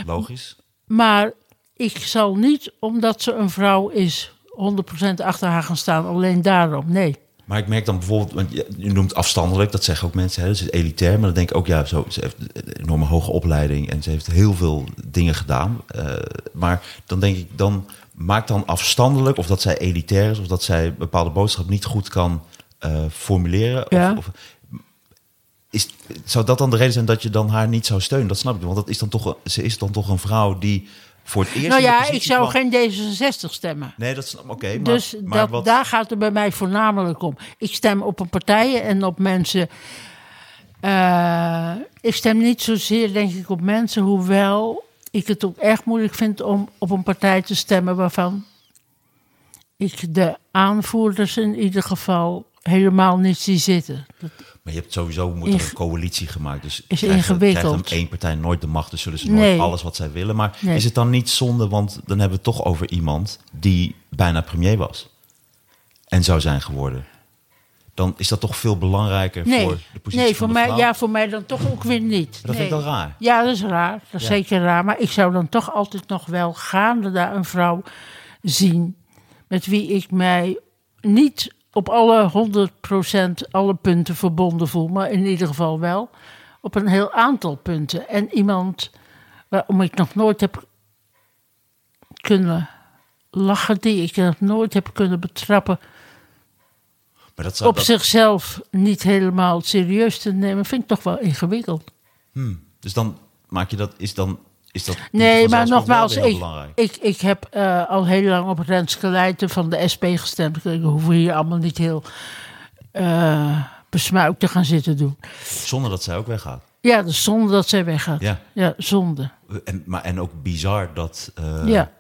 Logisch. Maar ik zal niet, omdat ze een vrouw is, 100% achter haar gaan staan. Alleen daarom, nee. Maar ik merk dan bijvoorbeeld... Want je, noemt afstandelijk. Dat zeggen ook mensen. Hè, is elitair. Maar dan denk ik ook... Ja, zo, ze heeft een enorme hoge opleiding. En ze heeft heel veel dingen gedaan. Eh, maar dan denk ik... Dan maakt dan afstandelijk... Of dat zij elitair is. Of dat zij een bepaalde boodschap niet goed kan eh, formuleren. Ja. Of, of, is, zou dat dan de reden zijn dat je dan haar niet zou steunen? Dat snap ik. Want dat is dan toch, ze is dan toch een vrouw die voor het eerst. nou ja, ik zou kwam- geen D66 stemmen. Nee, dat snap oké. maar, dus maar dat, wat, daar gaat het bij mij voornamelijk om. Ik stem op een partijen en op mensen. eh, ik stem niet zozeer, denk ik, op mensen, hoewel ik het ook erg moeilijk vind om op een partij te stemmen waarvan ik de aanvoerders in ieder geval helemaal niet zie zitten. Dat- Maar je hebt sowieso moet er Inge- een coalitie gemaakt. Dus Is krijgt- ingewikkeld. Krijgt dan één partij nooit de macht. Dus zullen ze nooit Nee. alles wat zij willen. Maar Nee. is het dan niet zonde? Want dan hebben we het toch over iemand die bijna premier was. En zou zijn geworden. Dan is dat toch veel belangrijker Nee, voor de positie nee van voor, de mij, ja, voor mij dan toch ook weer niet. dat vind ik dan raar. Ja, dat is raar. Dat is Ja. zeker raar. Maar ik zou dan toch altijd nog wel gaande daar een vrouw zien... met wie ik mij niet op alle 100% alle punten verbonden voel... maar in ieder geval wel op een heel aantal punten. En iemand waarom ik nog nooit heb kunnen lachen... die ik nog nooit heb kunnen betrappen... Maar dat zou, op dat- zichzelf niet helemaal serieus te nemen... vind ik toch wel ingewikkeld. Dus dan maak je dat, is dan, is dat Nee, maar nogmaals, ik, ik, ik heb eh, al heel lang op Renske Leijten van de SP gestemd. Ik hoef hier allemaal niet heel eh besmuikt te gaan zitten doen. Zonder dat zij ook weggaat. Ja, dat is zonde dat zij weggaat. Ja. Ja, zonde. En, maar, en ook bizar dat uh, ja.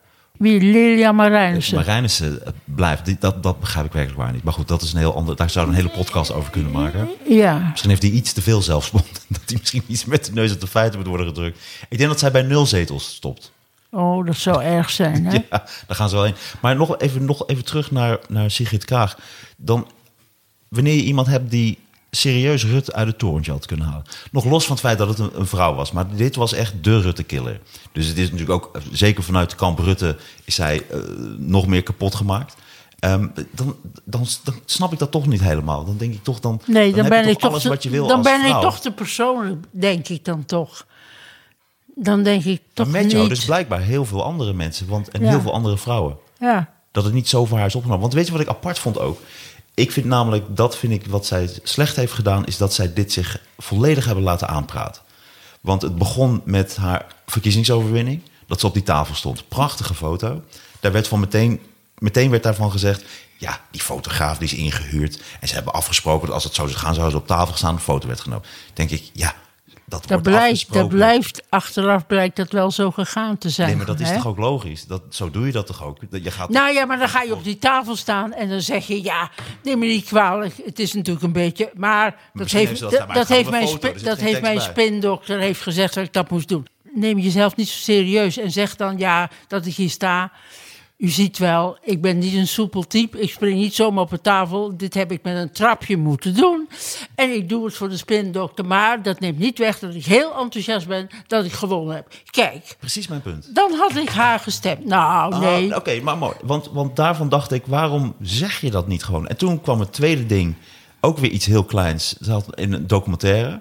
Wie? Lilia Marijnissen. Marijnissen eh, blijft. Dat, dat begrijp ik werkelijk waar niet. Maar goed, dat is een heel ander. Daar zou een hele podcast over kunnen maken. Ja. Misschien heeft hij iets te veel zelfspot. [LAUGHS] Dat hij misschien iets met de neus op de feiten moet worden gedrukt. Ik denk dat zij bij nul zetels stopt. Oh, dat zou [LAUGHS] erg zijn, hè? Ja, daar gaan ze wel heen. Maar nog even, nog even terug naar, naar Sigrid Kaag. Dan, wanneer je iemand hebt die serieus Rutte uit het torentje had kunnen halen. Nog los van het feit dat het een, een vrouw was. Maar dit was echt de Rutte-killer. Dus het is natuurlijk ook, eh, zeker vanuit de kamp Rutte... is zij eh, nog meer kapot gemaakt. Ehm, dan, dan, dan snap ik dat toch niet helemaal. Dan denk ik toch, dan, Nee, dan, ben je ik toch alles te- wat je wil Dan als ben vrouw. ik toch te persoonlijk, denk ik dan toch. Dan denk ik toch Maar met niet. jou dus blijkbaar heel veel andere mensen. Want, en Ja. heel veel andere vrouwen. Ja. Dat het niet zo voor haar is opgenomen. Want weet je wat ik apart vond ook? Ik vind namelijk, dat vind ik wat zij slecht heeft gedaan... is dat zij dit zich volledig hebben laten aanpraten. Want het begon met haar verkiezingsoverwinning. Dat ze op die tafel stond. Prachtige foto. Daar werd van meteen, meteen werd daarvan gezegd... ja, die fotograaf die is ingehuurd. En ze hebben afgesproken dat als het zo zou gaan... zouden ze op tafel staan, een foto werd genomen. Denk ik, ja, dat, afgesproken. dat blijft, achteraf blijkt dat wel zo gegaan te zijn. Nee, maar dat is hè? toch ook logisch? Dat, zo doe je dat toch ook? Dat Je gaat Nou ja, maar dan ga je op die tafel staan en dan zeg je... ja, neem me niet kwalijk, het is natuurlijk een beetje... maar dat heeft, dat heeft mijn, foto, dat heeft mijn spindokter heeft gezegd dat ik dat moest doen. neem jezelf niet zo serieus en zeg dan ja dat ik hier sta. U ziet wel, ik ben niet een soepel type. Ik spring niet zomaar op de tafel. Dit heb ik met een trapje moeten doen. En ik doe het voor de spindokter. Maar dat neemt niet weg dat ik heel enthousiast ben dat ik gewonnen heb. Kijk, Precies mijn punt. dan had ik haar gestemd. Nou, nee. Ah, Oké, maar mooi. Want, want daarvan dacht ik, waarom zeg je dat niet gewoon? En toen kwam het tweede ding, ook weer iets heel kleins. Ze had in een documentaire.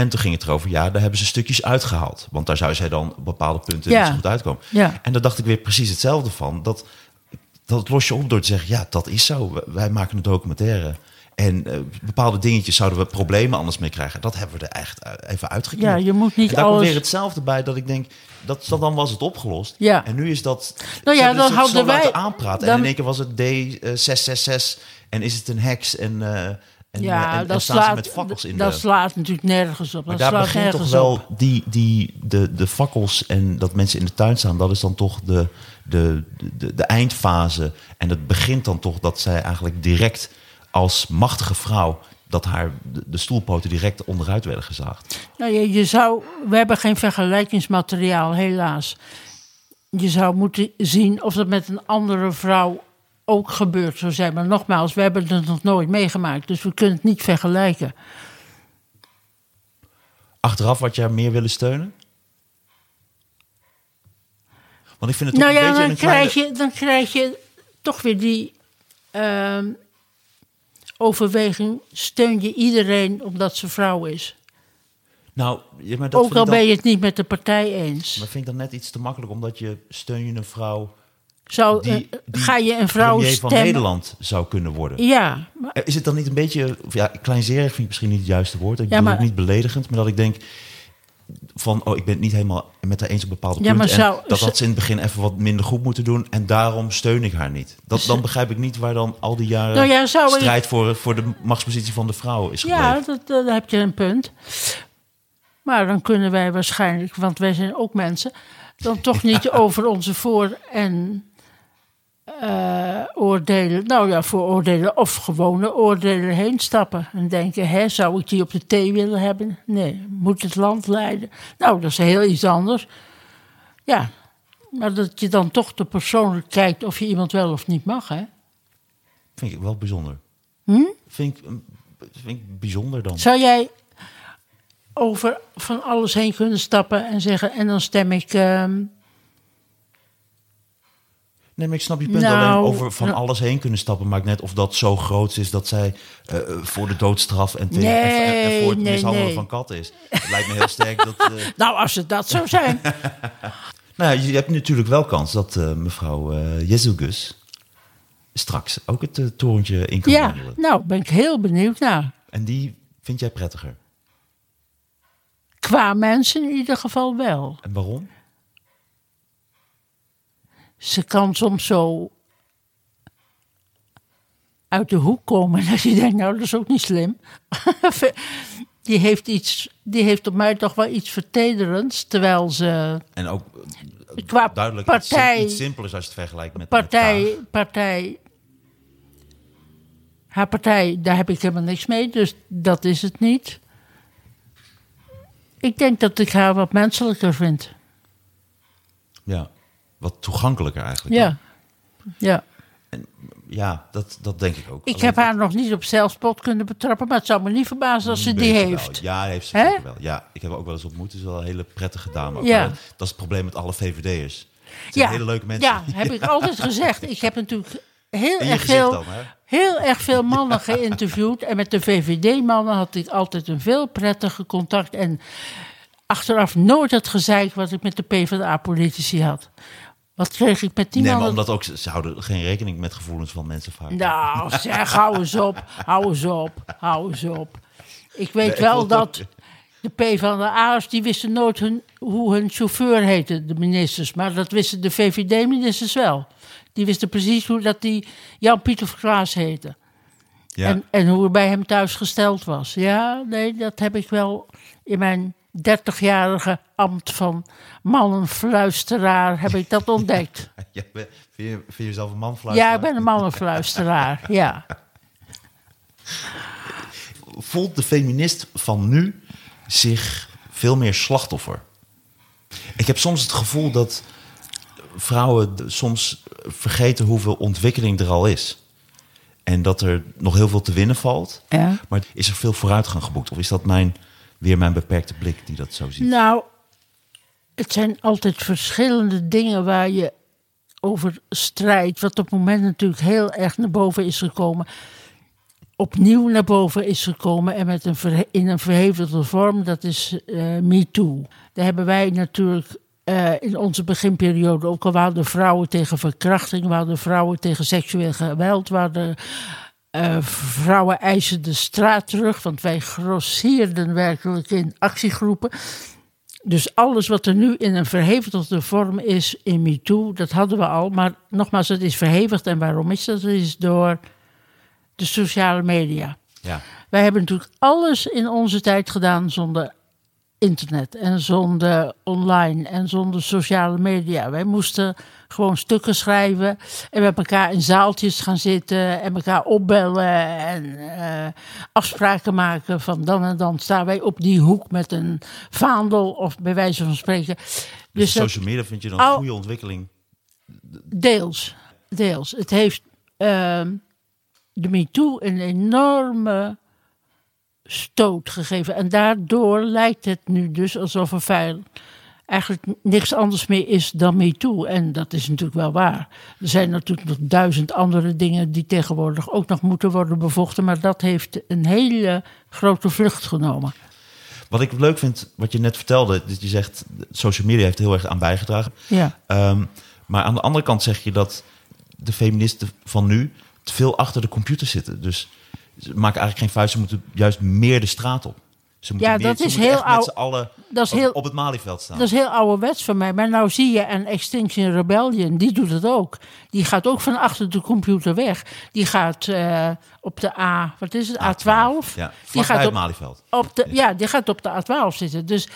En toen ging het erover, ja, daar hebben ze stukjes uitgehaald. Want daar zou zij dan op bepaalde punten Ja. niet zo goed uitkomen. Ja. En daar dacht ik weer precies hetzelfde van. Dat, dat los je op door te zeggen, ja, dat is zo. Wij- maken een documentaire. En eh, bepaalde dingetjes zouden we problemen anders mee krijgen. Dat hebben we er echt eh, even uitgeknipt. Ja, je moet niet en daar komt alles- weer hetzelfde bij dat ik denk, dat, dat dan was het opgelost. Ja. En nu is dat. Nou ja, dan laten wij- aanpraten. dan- En in één keer was het D666 en is het een heks en, eh en, eh, Ja, en, en dat slaat, met fakkels in dat de... slaat natuurlijk nergens op. Maar Dat daar slaat begint toch wel op. die, die, de, de fakkels en dat mensen in de tuin staan. Dat is dan toch de, de, de, de eindfase. En het begint dan toch dat zij eigenlijk direct als machtige vrouw... dat haar de, de stoelpoten direct onderuit werden gezaagd. Nou, je, je zou, we hebben geen vergelijkingsmateriaal, helaas. Je zou moeten zien of dat met een andere vrouw ook gebeurd zou zijn. Maar nogmaals, we hebben het nog nooit meegemaakt. Dus we kunnen het niet vergelijken. Achteraf wat jij meer willen steunen? Want ik vind het toch Nou een ja, beetje dan een kleine... krijg, je, dan krijg je toch weer die ehm, overweging. Steun je iedereen omdat ze vrouw is. Nou, ja, maar dat Ook al dan- ben je het niet met de partij eens. Maar vind ik dan net iets te makkelijk, omdat je steun je een vrouw Zou, die, eh, die ga je een vrouw premier van? Nederland zou kunnen worden. Ja, maar Eh, Is het dan niet een beetje, ja, kleinzerig vind ik misschien niet het juiste woord. Ik Ja, bedoel maar- niet beledigend, maar dat ik denk van, oh, ik ben het niet helemaal met haar eens op bepaalde Ja, maar punten. zou- en dat had ze- in het begin even wat minder goed moeten doen en daarom steun ik haar niet. Dat, dan begrijp ik niet waar dan al die jaren Nou ja, zou ik- strijd voor, voor de machtspositie van de vrouw is gebleven. Ja, dat, dat- daar heb je een punt. Maar dan kunnen wij waarschijnlijk, want wij zijn ook mensen, dan toch niet [LAUGHS] over onze voor- en eh, oordelen, nou ja, vooroordelen of gewone oordelen heen stappen. En denken, hè, zou ik die op de thee willen hebben? Nee, moet het land leiden? Nou, dat is heel iets anders. Ja, maar dat je dan toch te persoonlijk kijkt of je iemand wel of niet mag, hè? Vind ik wel bijzonder. Hm? Vind, ik, vind ik bijzonder dan. Zou jij over van alles heen kunnen stappen en zeggen: en dan stem ik. ehm, Nee, maar ik snap je punt. Nou, Alleen over van nou- alles heen kunnen stappen. Maakt net of dat zo groot is dat zij eh, voor de doodstraf en, tegen, Nee, en, en- en voor het nee, mishandelen nee. van katten is. Het lijkt me heel sterk dat. eh, [LAUGHS] nou, als het dat zou zijn. [LAUGHS] nou ja, je hebt natuurlijk wel kans dat eh, mevrouw eh Jezus straks ook het eh, torentje in kan ja, wandelen. nou, ben ik heel benieuwd naar. En die vind jij prettiger. Qua mensen in ieder geval wel. En waarom? Ze kan soms zo uit de hoek komen [LAUGHS] dat je denkt: nou, dat is ook niet slim. [LAUGHS] die, heeft iets, die heeft op mij toch wel iets vertederends, terwijl ze. En ook Qua duidelijk partij- iets, iets simpelers als je het vergelijkt met partij, partij. Haar partij, daar heb ik helemaal niks mee, dus dat is het niet. Ik denk dat ik haar wat menselijker vind. Ja, wat toegankelijker eigenlijk. Ja, ja. Ja, dat, dat denk ik ook. Ik Alleen- heb haar nog niet op zelfspot kunnen betrappen, maar het zou me niet verbazen als ze die heeft. wel. Ja, heeft ze wel. Ja, ik heb haar ook wel eens ontmoet. Ze is wel een hele prettige dame. ook. Ja. Dat is het probleem met alle VVD'ers. Zijn hele leuke mensen. Ja, heb ik altijd [LAUGHS] gezegd. Ik heb natuurlijk heel erg veel, dan, heel erg veel mannen geïnterviewd. En met de VVD-mannen had ik altijd een veel prettiger contact. En achteraf nooit het gezeik wat ik met de PvdA-politici had. Wat kreeg ik met die Nee, maar mannen? omdat ook, ze houden geen rekening met gevoelens van mensen vaak. Nou, zeg, hou eens op, hou eens op, hou eens op. Ik weet Nee, wel dat de P van de A's, die wisten nooit hun, hoe hun chauffeur heette, de ministers. Maar dat wisten de VVD-ministers wel. Die wisten precies hoe dat die Jan-Pieter Klaas heette. Ja. En, en hoe het bij hem thuis gesteld was. Ja, nee, dat heb ik wel in mijn 30-jarige ambt van mannenfluisteraar heb ik dat ontdekt. [LAUGHS] Ja, ben- vind, je, vind je jezelf een man Ja, ik ben een mannenfluisteraar, [LAUGHS] ja. Voelt de feminist van nu zich veel meer slachtoffer? heb soms het gevoel dat vrouwen soms vergeten hoeveel ontwikkeling er al is. En dat er nog heel veel te winnen valt. Ja. Maar is er veel vooruitgang geboekt? Of is dat mijn, weer mijn beperkte blik die dat zo ziet? Nou, het zijn altijd verschillende dingen waar je over strijdt. Wat op het moment natuurlijk heel erg naar boven is gekomen. Opnieuw naar boven is gekomen en met een in een verhevigde vorm. Dat is eh MeToo. Daar hebben wij natuurlijk eh, in onze beginperiode ook al. We hadden vrouwen tegen verkrachting. We hadden vrouwen tegen seksueel geweld. We eh, vrouwen eisen de straat terug. Want wij grosseerden werkelijk in actiegroepen. Dus alles wat er nu in een verhevigde vorm is in MeToo, dat hadden we al. Maar nogmaals, het is verhevigd. En waarom is dat? Dat is door de sociale media. Ja. Wij hebben natuurlijk alles in onze tijd gedaan zonder internet en zonder online en zonder sociale media. Wij moesten gewoon stukken schrijven en met elkaar in zaaltjes gaan zitten en elkaar opbellen en eh, afspraken maken van dan en dan staan wij op die hoek met een vaandel of bij wijze van spreken. Dus, Dus social media vind je dan een goede ontwikkeling? Deels, deels. Het heeft ehm, de MeToo een enorme stoot gegeven. En daardoor lijkt het nu dus alsof er feil eigenlijk niks anders meer is dan MeToo. En dat is natuurlijk wel waar. Er zijn natuurlijk nog duizend andere dingen die tegenwoordig ook nog moeten worden bevochten. Maar dat heeft een hele grote vlucht genomen. Wat ik leuk vind, wat je net vertelde, dat je zegt, social media heeft er heel erg aan bijgedragen. Ja. Ehm, maar aan de andere kant zeg je dat de feministen van nu te veel achter de computer zitten. Dus ze maken eigenlijk geen vuist, ze moeten juist meer de straat op. Ze moeten Ja, meer, dat is heel oud- z'n allen dat is op- heel- op het Malieveld staan. Dat is heel ouderwets van mij. Maar nou zie je een Extinction Rebellion, die doet het ook. Die gaat ook van achter de computer weg. Die gaat eh, op de A, wat is het, A12? Ja, die gaat het op, Malieveld. op de, ja, die gaat op de A12 zitten. Dus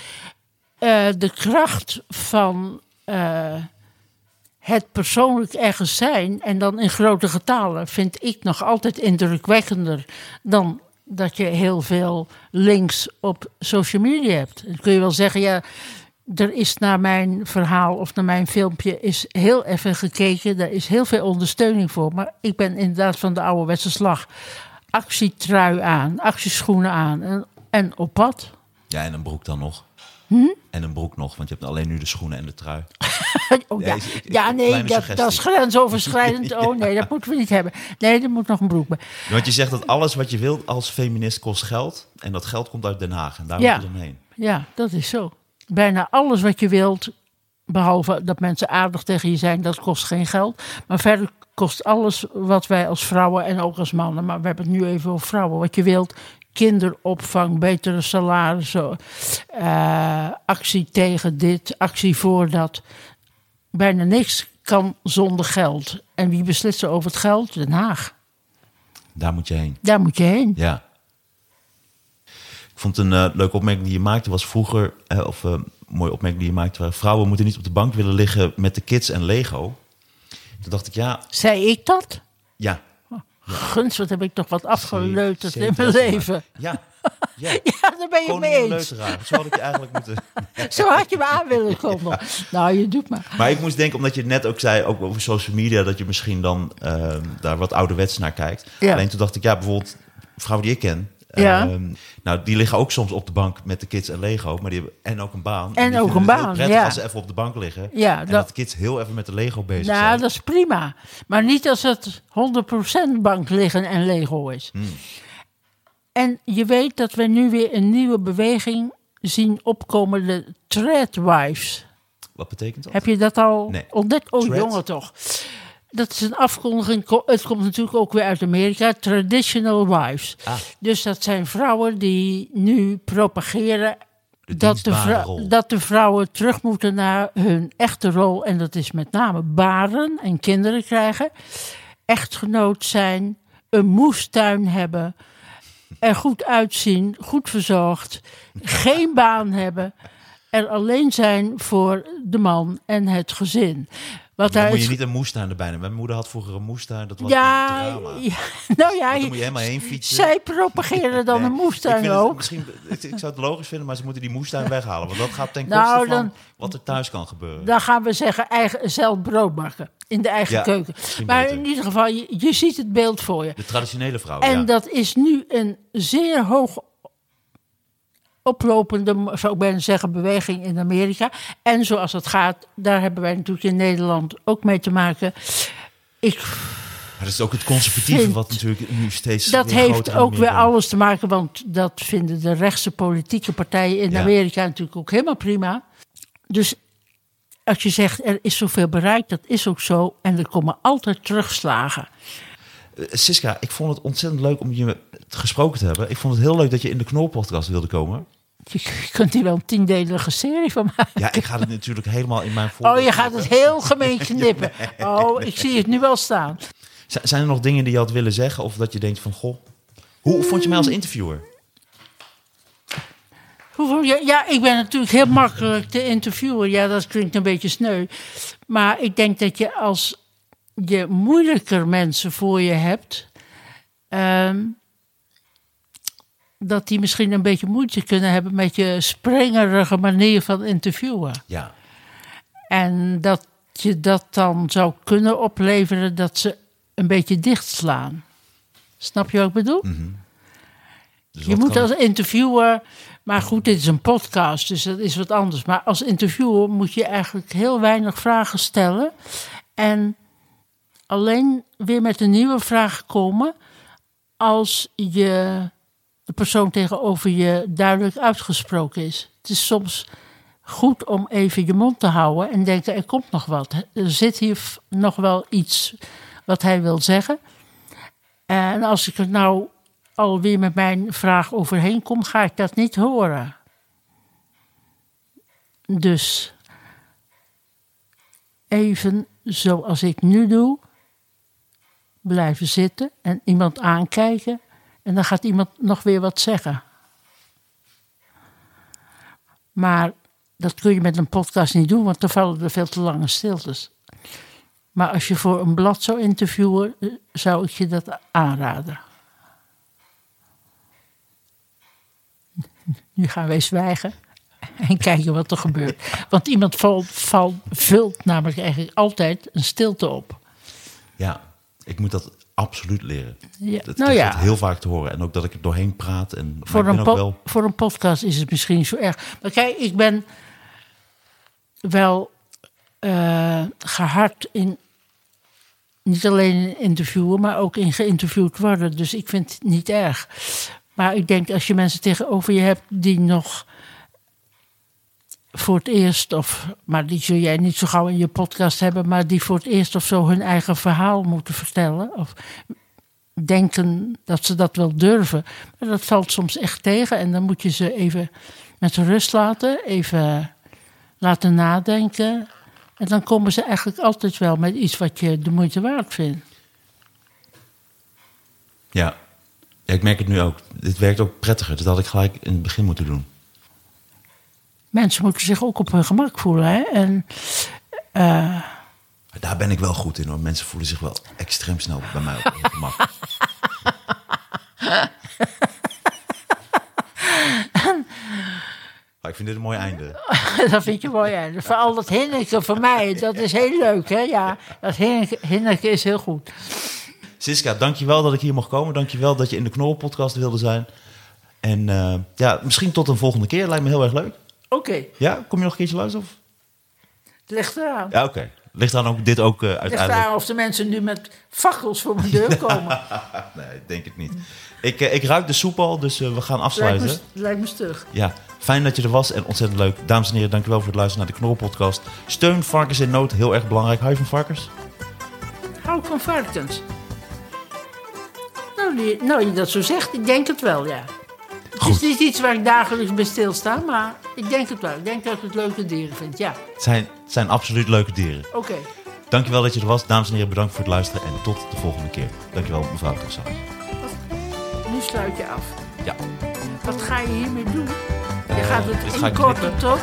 eh, de kracht van eh, het persoonlijk ergens zijn... en dan in grote getalen vind ik nog altijd indrukwekkender... dan dat je heel veel links op social media hebt. Dan kun je wel zeggen, ja... Er is naar mijn verhaal of naar mijn filmpje is heel even gekeken. Daar is heel veel ondersteuning voor. Maar ik ben inderdaad van de ouderwetse slag. Actietrui aan, actieschoenen aan en, en op pad. Ja, en een broek dan nog. Hm? En een broek nog, want je hebt alleen nu de schoenen en de trui. [LAUGHS] Oh, Ja, ik- ik- ja nee, dat, dat is grensoverschrijdend. [LAUGHS] Oh nee, dat moeten we niet hebben. Nee, er moet nog een broek bij. Want je zegt dat alles wat je wilt als feminist kost geld. En dat geld komt uit Den Haag. En daar Ja. moet je dan heen. Ja, dat is zo. Bijna alles wat je wilt, behalve dat mensen aardig tegen je zijn, dat kost geen geld. Maar verder kost alles wat wij als vrouwen en ook als mannen, maar we hebben het nu even over vrouwen, wat je wilt. Kinderopvang, betere salarissen, eh, actie tegen dit, actie voor dat. Bijna niks kan zonder geld. En wie beslist er over het geld? Den Haag. Daar moet je heen. Daar moet je heen. Ja. Ik vond een eh, leuke opmerking die je maakte was vroeger, eh, of een mooie opmerking die je maakte, waren, vrouwen moeten niet op de bank willen liggen met de kids en Lego. Toen dacht ik, ja, Zei ik dat? ja. Guns, wat heb ik toch wat afgeleuterd in mijn leven. Ja, [LAUGHS] ja. Ja, daar ben je mee eens. Leuteraar. Zo had ik je eigenlijk [LAUGHS] moeten... Zo had je me aan willen [LAUGHS] komen. Nou, je doet maar. Maar ik moest denken, omdat je net ook zei, ook over social media, dat je misschien dan ehm, daar wat ouderwets naar kijkt. Ja. Alleen toen dacht ik, ja, bijvoorbeeld vrouwen die ik ken, Ja. ehm, nou, die liggen ook soms op de bank met de kids en Lego, maar die hebben en ook een baan. En ook een baan, prettig ja. als ze even op de bank liggen. Ja, en dat- dat, de kids heel even met de Lego bezig Nou, zijn. dat is prima. Maar niet als het 100% bank liggen en Lego is. Hmm. En je weet dat we nu weer een nieuwe beweging zien opkomen. De threadwives. Wat betekent dat? Heb je dat al Nee. ontdekt? Oh, Thread? jongen toch. Dat is een afkondiging. ko- Het komt natuurlijk ook weer uit Amerika. Traditional wives. Ah. Dus dat zijn vrouwen die nu propageren De dat, de vrou- dat de vrouwen terug moeten naar hun echte rol. En dat is met name baren en kinderen krijgen. Echtgenoot zijn, een moestuin hebben. Er goed uitzien, goed verzorgd. Geen baan hebben. Er alleen zijn voor de man en het gezin. Wat Dan moet je niet een moestuin erbij nemen. Mijn moeder had vroeger een moestuin. Dat was ja, een drama. [LAUGHS] ja, nou ja, moet je helemaal heen fietsen. zij propageren dan [LAUGHS] Nee, een ik moestuin het ook. Misschien, ik, ik zou het logisch vinden, maar ze moeten die moestuin weghalen. Want dat gaat ten Nou, koste van wat er thuis kan gebeuren. Dan gaan we zeggen eigen, zelf brood bakken. In de eigen Ja, keuken. Maar beter. in ieder geval, je, je ziet het beeld voor je. De traditionele vrouw, En ja. dat is nu een zeer hoog oplopende, zou ik bijna zeggen, beweging in Amerika. En zoals het gaat, daar hebben wij natuurlijk in Nederland ook mee te maken. Ik, Maar dat is ook het conservatieve wat natuurlijk nu steeds dat heeft ook weer alles te maken, want dat vinden de rechtse politieke partijen in Ja. Amerika natuurlijk ook helemaal prima. Dus als je zegt er is zoveel bereikt, dat is ook zo. En er komen altijd terugslagen. Eh, Siska, ik vond het ontzettend leuk om je gesproken te hebben. Ik vond het heel leuk dat je in de Knol-podcast wilde komen. Je, kunt hier wel een tiendelige serie van maken. Ja, ik ga het natuurlijk helemaal in mijn Oh, voorbeeld je gaat het heel gemeen [LAUGHS] knippen. Oh, ik zie het nu wel staan. Z- Zijn er nog dingen die je had willen zeggen? Of dat je denkt van, goh, hoe vond je mij als interviewer? Hoe vond je- Ja, ik ben natuurlijk heel makkelijk te interviewen. Ja, dat klinkt een beetje sneu. Maar ik denk dat je als je moeilijker mensen voor je hebt... ehm, dat die misschien een beetje moeite kunnen hebben met je sprengerige manier van interviewen. Ja, En dat je dat dan zou kunnen opleveren dat ze een beetje dichtslaan. Snap je wat ik bedoel? dus Je moet kan- als interviewer, maar goed, dit is een podcast, dus dat is wat anders. Maar als interviewer moet je eigenlijk heel weinig vragen stellen. En alleen weer met een nieuwe vraag komen als je, de persoon tegenover je duidelijk uitgesproken is. Het is soms goed om even je mond te houden en denken: er komt nog wat. Er zit hier nog wel iets wat hij wil zeggen. En als ik er nou alweer met mijn vraag overheen kom, ga ik dat niet horen. Dus even zoals ik nu doe, blijven zitten en iemand aankijken en dan gaat iemand nog weer wat zeggen. Maar dat kun je met een podcast niet doen, want dan vallen er veel te lange stiltes. Maar als je voor een blad zou interviewen, eh, zou ik je dat aanraden. [LAUGHS] Nu gaan wij zwijgen en kijken wat er gebeurt. Want iemand valt, valt, vult namelijk eigenlijk altijd een stilte op. Ja, ik moet dat absoluut leren. Ja, Dat nou krijg ik ja. heel vaak te horen. En ook dat ik er doorheen praat. En, Voor een, wel... voor een podcast is het misschien niet zo erg. Maar kijk, ik ben wel eh, gehard in. Niet alleen in interviewen, maar ook in geïnterviewd worden. Dus ik vind het niet erg. Maar ik denk als je mensen tegenover je hebt die nog voor het eerst, of, maar die zul jij niet zo gauw in je podcast hebben, maar die voor het eerst of zo hun eigen verhaal moeten vertellen. Of denken dat ze dat wel durven. Maar dat valt soms echt tegen. En dan moet je ze even met rust laten. Even laten nadenken. En dan komen ze eigenlijk altijd wel met iets wat je de moeite waard vindt. Ja. ik merk het nu ook. Dit werkt ook prettiger. Dat had ik gelijk in het begin moeten doen. Mensen moeten zich ook op hun gemak voelen. Hè? En Maar daar ben ik wel goed in hoor. Mensen voelen zich wel extreem snel bij mij op hun gemak. Maar [LAUGHS] ik vind dit een mooi einde. [LAUGHS] dat vind je mooi. Hè? Vooral dat hinneken voor mij, dat is heel leuk. Hè? Ja, dat hinneken is heel goed. Siska, dankjewel dat ik hier mocht komen. Dankjewel dat je in de Knorrel-podcast wilde zijn. En eh, ja, misschien tot een volgende keer. Lijkt me heel erg leuk. Oké, Ja, kom je nog een keertje luisteren? Of? het ligt eraan. Ja, oké. Ligt dan ook dit ook eh, Het ligt uiteindelijk? eraan of de mensen nu met fakkels voor mijn deur komen. [LAUGHS] Nee, ik denk het niet. Ik, eh, ik ruik de soep al, dus eh, we gaan lijkt, afsluiten. me, lijkt me stug. Ja, fijn dat je er was en ontzettend leuk. Dames en heren, dankjewel voor het luisteren naar de Knorrel-podcast. Steun varkens in nood, heel erg belangrijk. Hou je van varkens? Hou ik van varkens? Nou, nou, je dat zo zegt, ik denk het wel, ja. Het is niet iets waar ik dagelijks bij stilsta, maar ik denk het wel. Ik denk dat ik het leuke dieren vind, ja. Het zijn, het zijn absoluut leuke dieren. Oké. Dankjewel dat je er was. Dames en heren, bedankt voor het luisteren en tot de volgende keer. Dankjewel, mevrouw Tossas. Nu sluit je af. Ja. Wat ga je hiermee doen? Je Eh, gaat het ik inkorten tot...